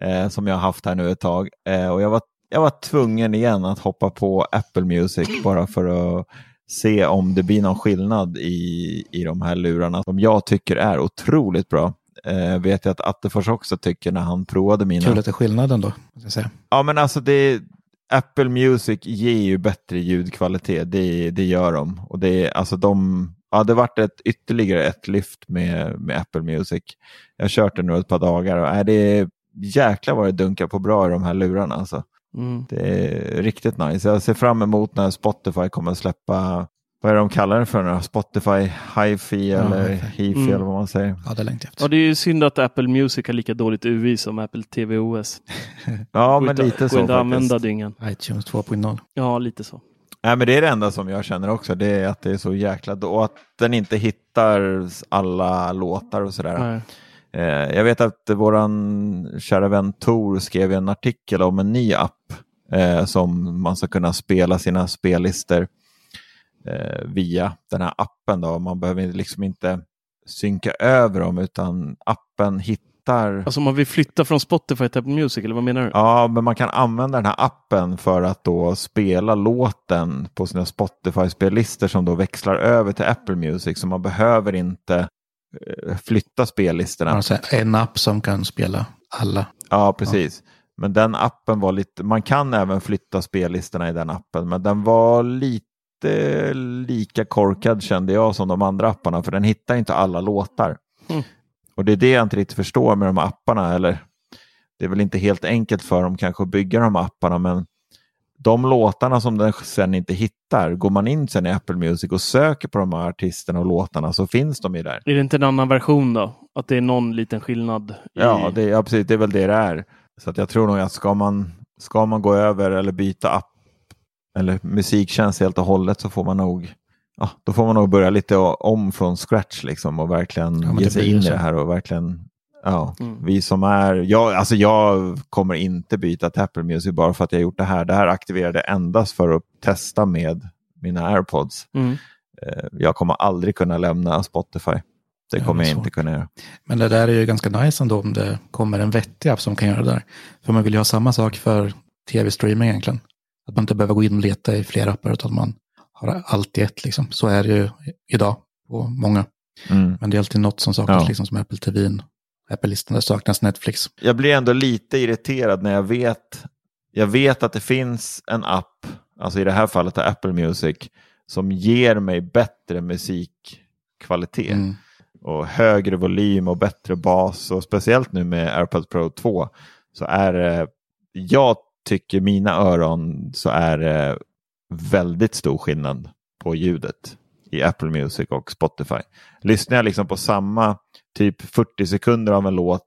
eh, som jag har haft här nu ett tag. Eh, och jag var, jag var tvungen igen att hoppa på Apple Music bara för att se om det blir någon skillnad i, i de här lurarna som jag tycker är otroligt bra. Eh, vet jag att Attefors också tycker när han provade mina. Kul att det är skillnad ändå. måste jag säga. Ja, men alltså det, Apple Music ger ju bättre ljudkvalitet. Det, det gör de. Och det, alltså de, ja, det varit ett, ytterligare ett lyft med, med Apple Music. Jag har kört det nu ett par dagar och är det jäklar vad det dunkar på bra i de här lurarna. Alltså. Mm. Det är riktigt nice. Jag ser fram emot när Spotify kommer att släppa, vad är det de kallar det för nu? Spotify Hi-Fi eller hi-fi. Hi-Fi Mm. eller vad man säger. Ja, det längtar jag ja, efter. det är ju synd att Apple Music har lika dåligt UI som Apple TVOS. Ja, Går men inte- lite går så inte att använda dyngan. iTunes 2.0. Ja, lite så. Nej, men det är det enda som jag känner också. Det är att det är så jäkla... Och att den inte hittar alla låtar och sådär. Nej. Eh, jag vet att våran kära vän Tor skrev en artikel om en ny app eh, som man ska kunna spela sina spellistor via den här appen. Då. Man behöver liksom inte synka över dem utan appen hittar Alltså man vill flytta från Spotify till Apple Music, eller vad menar du? Ja, men man kan använda den här appen för att då spela låten på sina Spotify-spellistor som då växlar över till Apple Music. Så man behöver inte eh, flytta spellistorna. Alltså en app som kan spela alla. Ja, precis. Men den appen var lite, man kan även flytta spellistorna i den appen, men den var lite lika korkad kände jag som de andra apparna, för den hittar inte alla låtar. Mm. Och det är det jag inte riktigt förstår med de apparna, eller det är väl inte helt enkelt för dem kanske att bygga de apparna, men de låtarna som den sen inte hittar, går man in sen i Apple Music och söker på de här artisterna och låtarna så finns de ju där. Är det inte en annan version då? Att det är någon liten skillnad? I... Ja, det, ja, precis. Det är väl det det är. Så att jag tror nog att ska man, ska man gå över eller byta app eller musiktjänst helt och hållet så får man nog Ja, då får man nog börja lite om från scratch liksom och verkligen Ja, ge det sig in i det här och verkligen Ja, Mm. vi som är, jag, alltså jag kommer inte byta till Apple Music bara för att jag gjort det här. Det här aktiverade endast för att testa med mina AirPods. Mm. Eh, Jag kommer aldrig kunna lämna Spotify. Det Ja, kommer det är jag inte kunna göra. Men det där är ju ganska nice ändå om det kommer en vettig app som kan göra det där. För man vill ju ha samma sak för tv-streaming egentligen. Att man inte behöver gå in och leta i flera appar utan man har allt i ett liksom. Så är det ju idag på många. Mm. Men det är alltid något som saknas Ja. liksom som Apple TV, Apple-listan, där saknas Netflix. jag blir ändå lite irriterad när jag vet, jag vet att det finns en app, alltså i det här fallet är Apple Music, som ger mig bättre musikkvalitet Mm. och högre volym och bättre bas och speciellt nu med AirPods Pro 2 så är det, jag tycker mina öron så är det väldigt stor skillnad på ljudet i Apple Music och Spotify. Lyssnar jag liksom på samma typ 40 sekunder av en låt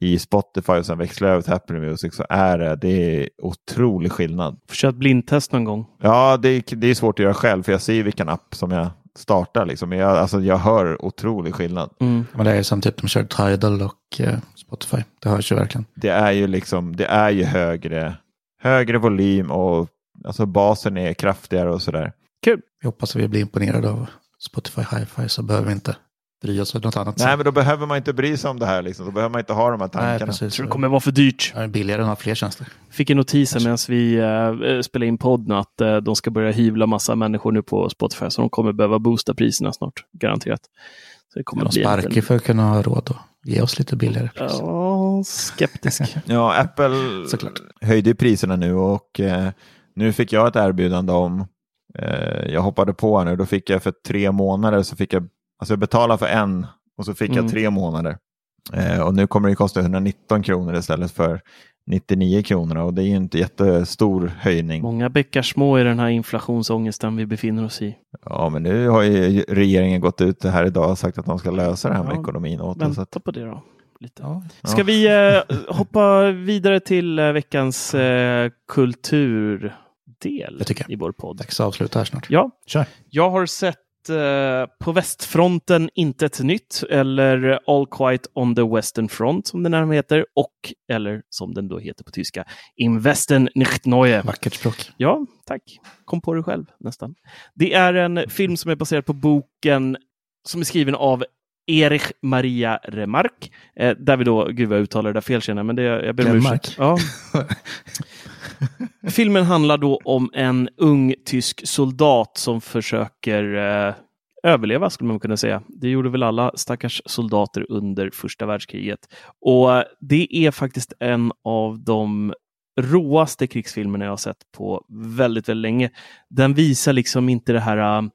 i Spotify och sen växlar jag över till Apple Music så är det, det är otrolig skillnad. Ett blindtest någon gång. Ja, det, är- det är svårt att göra själv för jag ser ju vilken app som jag starta. Liksom. Jag, alltså, jag hör otrolig skillnad. Mm. Men det är som typ de kör Tidal och eh, Spotify. Det hörs ju verkligen. Det är ju liksom, det är ju högre, högre volym och alltså basen är kraftigare och sådär. Kul. Vi hoppas att vi blir imponerade av Spotify Hi-Fi så behöver vi inte bry oss för något annat. Nej, men då behöver man inte bry sig om det här. Liksom. Då behöver man inte ha de här Nej, tankarna. precis. tror det kommer vara för dyrt. Det är billigare än att ha fler tjänster. Fick en notis medan vi uh, spelar in podd nu att eh, de ska börja hyvla massa människor nu på Spotify så de kommer behöva boosta priserna snart, garanterat. Så det kommer De sparkar liten- för att kunna ha råd att ge oss lite billigare pris. Ja, skeptisk. Ja, Apple Såklart. höjde priserna nu och eh, nu fick jag ett erbjudande om, eh, jag hoppade på här nu, då fick jag för tre månader så fick jag, alltså jag betalade för en och så fick Mm. jag tre månader. Eh, och nu kommer det kosta 119 kronor istället för 99 kronor och det är ju inte jättestor höjning. Många bäckar små i den här inflationsångesten vi befinner oss i. Ja, men nu har ju regeringen gått ut här idag och sagt att de ska lösa det här med Ja, ekonomin åt så att- Vänta på det då. Lite. Ja. Ska vi eh, hoppa vidare till eh, veckans eh, kulturdel Det tycker jag. i vår podd? Dags att avsluta här snart. Ja, Kör. jag har sett på västfronten inte ett nytt eller All Quiet on the Western Front som den här heter och eller som den då heter på tyska Im Westen nicht neue. Vackert språk. Ja, tack. Kom på det själv nästan. Det är en film som är baserad på boken som är skriven av Erich Maria Remarque. Eh, där vi då, gud vad jag uttalar det där fel känner men det, jag ber om ursäkt. Ja. Filmen handlar då om en ung tysk soldat som försöker eh, överleva, skulle man kunna säga. Det gjorde väl alla stackars soldater under första världskriget. Och eh, det är faktiskt en av de råaste krigsfilmerna jag har sett på väldigt, väldigt länge. Den visar liksom inte det här eh,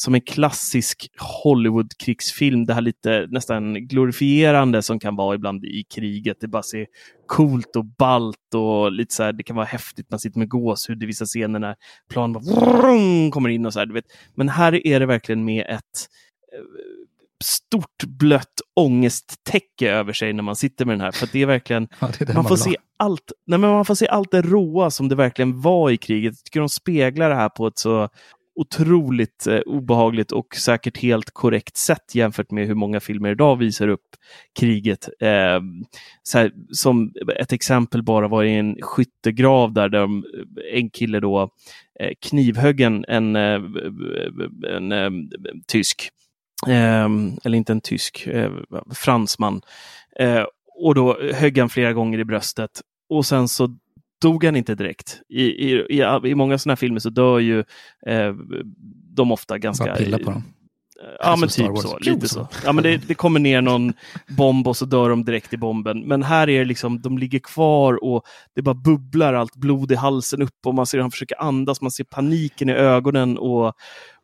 som en klassisk Hollywood-krigsfilm, det här lite nästan glorifierande som kan vara ibland i kriget. Det bara ser coolt och balt och lite så här, det kan vara häftigt, man sitter med gåshud i vissa scener när plan bara vrrrung kommer in och så här, du vet. Men här är det verkligen med ett eh, stort blött ångesttäcke över sig när man sitter med den här. För det är verkligen Ja, det är man får ha. se allt. Nej, men man får se allt det råa som det verkligen var i kriget. Jag tycker de speglar det här på ett så otroligt eh, obehagligt och säkert helt korrekt sätt jämfört med hur många filmer idag visar upp kriget. Eh, så här, som ett exempel bara var i en skyttegrav där de, eh, en kille då eh, knivhögg en, en, eh, en, eh, tysk, eh, eller inte en tysk, eh, fransman. Eh, och då högg han flera gånger i bröstet och sen så dog han inte direkt. I, i, i, många sådana här filmer så dör ju eh, de ofta ganska... Bara pilla på dem. Ja, Som men typ så. Lite så. Ja, men det, det kommer ner någon bomb och så dör de direkt i bomben. Men här är det liksom, de ligger kvar och det bara bubblar allt blod i halsen upp och man ser hur han försöker andas, man ser paniken i ögonen och,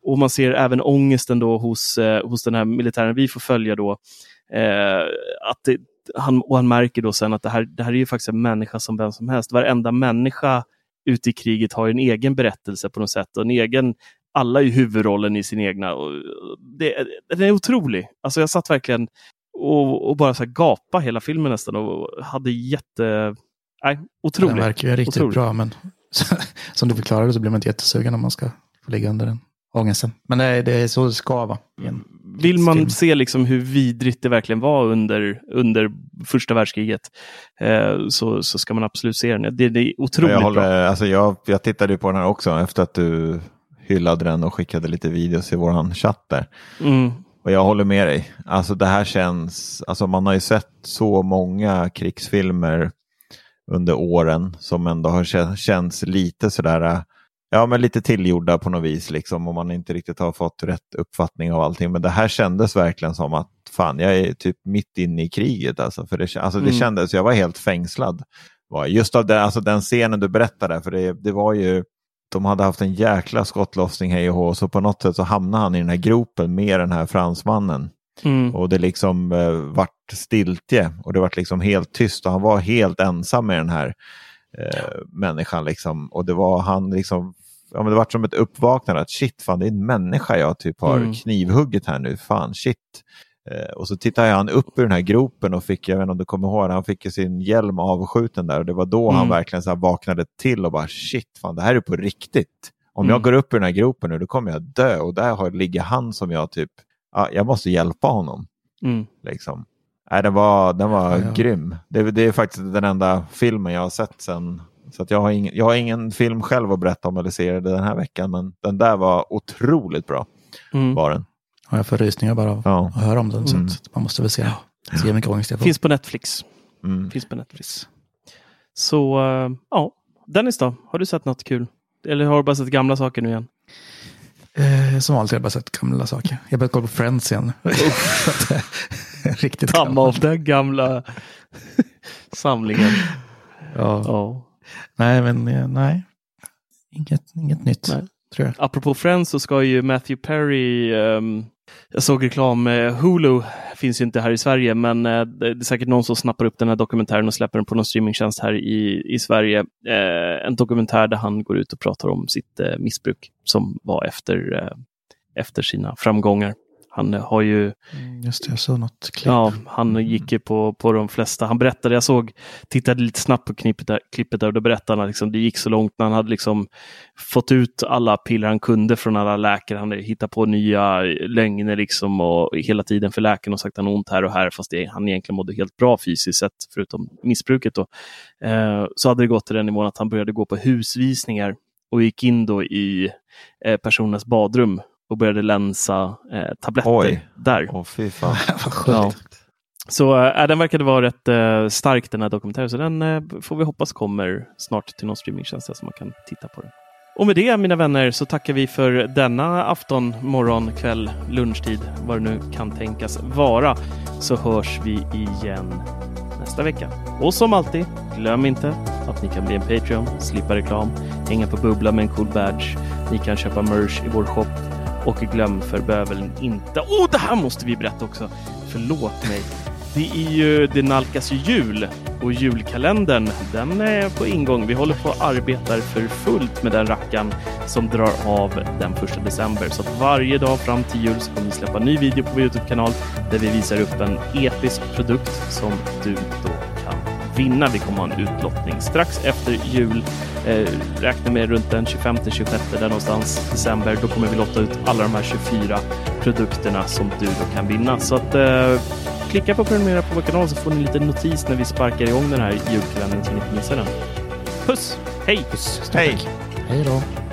och man ser även ångesten då hos, eh, hos den här militären vi får följa då. Eh, att det, han, och han märker då sen att det här, det här är ju faktiskt en människa som vem som helst. Varenda människa ute i kriget har en egen berättelse på något sätt och en egen alla i huvudrollen i sin egna. Och det, den är otrolig. Alltså jag satt verkligen och, och bara så här gapa hela filmen nästan och hade jätte... Nej, Den otrolig. verkar ju riktigt Otroligt. bra, men som du förklarade så blir man inte jättesugen om man ska få ligga under den ångesten. Men det är, det är så det ska vara. Vill man se liksom hur vidrigt det verkligen var under, under första världskriget eh, så, så ska man absolut se den. Det, det är otroligt jag, bra. håller, alltså jag, jag tittade ju på den här också efter att du hyllade den och skickade lite videos i våran chatt där. Mm. Och jag håller med dig. Alltså det här känns, alltså man har ju sett så många krigsfilmer under åren som ändå har kä- känts lite sådär, äh, ja men lite tillgjorda på något vis liksom. Och man inte riktigt har fått rätt uppfattning av allting. Men det här kändes verkligen som att fan jag är typ mitt inne i kriget alltså. För det, alltså, det Mm. kändes, jag var helt fängslad. Just av den, alltså, den scenen du berättade, för det, det var ju de hade haft en jäkla skottlossning hej och hå, så på något sätt så hamnade han i den här gropen med den här fransmannen. Mm. Och det liksom eh, vart stiltje och det vart liksom helt tyst och han var helt ensam med den här eh, människan liksom. Och det var han liksom, ja men det vart som ett uppvaknande att shit, fan det är en människa jag typ har Mm. knivhugget här nu, fan shit. Eh, och så tittade han upp ur den här gropen och fick, jag vet inte om du kommer ihåg, han fick sin hjälm avskjuten där och det var då han Mm. verkligen så vaknade till och bara shit, fan det här är på riktigt. Om Mm. jag går upp i den här gropen nu, då kommer jag dö. Och där har, ligger han som jag typ, ja, jag måste hjälpa honom. Mm. Liksom. Nej, den var, den var Ja, ja. grym. Det, det är faktiskt den enda filmen jag har sett sen. Så att jag, har ingen, jag har ingen film själv att berätta om eller se den här veckan. Men den där var otroligt bra. Mm. Var den. Ja, jag får rysningar bara av Ja. att höra om den. Mm. Så att man måste väl se, se mycket ångest jag får. Finns på Netflix. Mm. Finns på Netflix. Så eh, ja, Dennis då? Har du sett något kul? Eller har du bara sett gamla saker nu igen? Eh, som vanligt har jag bara sett gamla saker. Jag har börjat kolla på Friends igen. Riktigt Damma gammal. av den gamla samlingen. Ja. Ja. Nej, men eh, nej. Inget, inget nytt, Nej. tror jag. Apropå Friends så ska ju Matthew Perry, ehm, jag såg reklam, eh, Hulu finns ju inte här i Sverige, men eh, det är säkert någon som snappar upp den här dokumentären och släpper den på någon streamingtjänst här i, i Sverige. Eh, en dokumentär där han går ut och pratar om sitt eh, missbruk som var efter, eh, efter sina framgångar. Han har ju Mm, Just det, jag såg något klipp. Ja, han gick ju på, på de flesta. Han berättade, jag såg, tittade lite snabbt på klippet där, klippet där och då berättade han att liksom, det gick så långt när han hade liksom fått ut alla piller han kunde från alla läkare. Han hittat på nya lögner liksom och hela tiden för läkaren och sagt att han ont här och här fast det, han egentligen mådde helt bra fysiskt sett förutom missbruket. Då. Eh, så hade det gått till den nivån att han började gå på husvisningar och gick in då i eh, personens badrum och började länsa eh, tabletter Oj. där. Åh, fy fan. Ja. Så äh, den verkade vara rätt äh, stark den här dokumentären, så den äh, får vi hoppas kommer snart till någon streamingtjänst så man kan titta på den. Och med det mina vänner så tackar vi för denna afton, morgon, kväll, lunchtid, vad det nu kan tänkas vara. Så hörs vi igen nästa vecka. Och som alltid, glöm inte att ni kan bli en Patreon, slippa reklam, hänga på bubbla med en cool badge. Ni kan köpa merch i vår shop och glöm för bövelen inte. Åh, oh, det här måste vi berätta också! Förlåt mig. Det, är ju, det nalkas ju jul och julkalendern den är på ingång. Vi håller på och arbetar för fullt med den rackan som drar av den första december. Så att varje dag fram till jul så kommer vi släppa en ny video på vår Youtube-kanal där vi visar upp en episk produkt som du då vinna. Vi kommer ha en utlottning strax efter jul. Eh, räkna med runt den 25-26 där någonstans december. Då kommer vi lotta ut alla de här 24 produkterna som du då kan vinna. Så att eh, klicka på prenumerera på vår kanal så får ni en liten notis när vi sparkar igång den här julkalendern så ni inte missar den. Puss! Hej! Stort Hej. Hej då.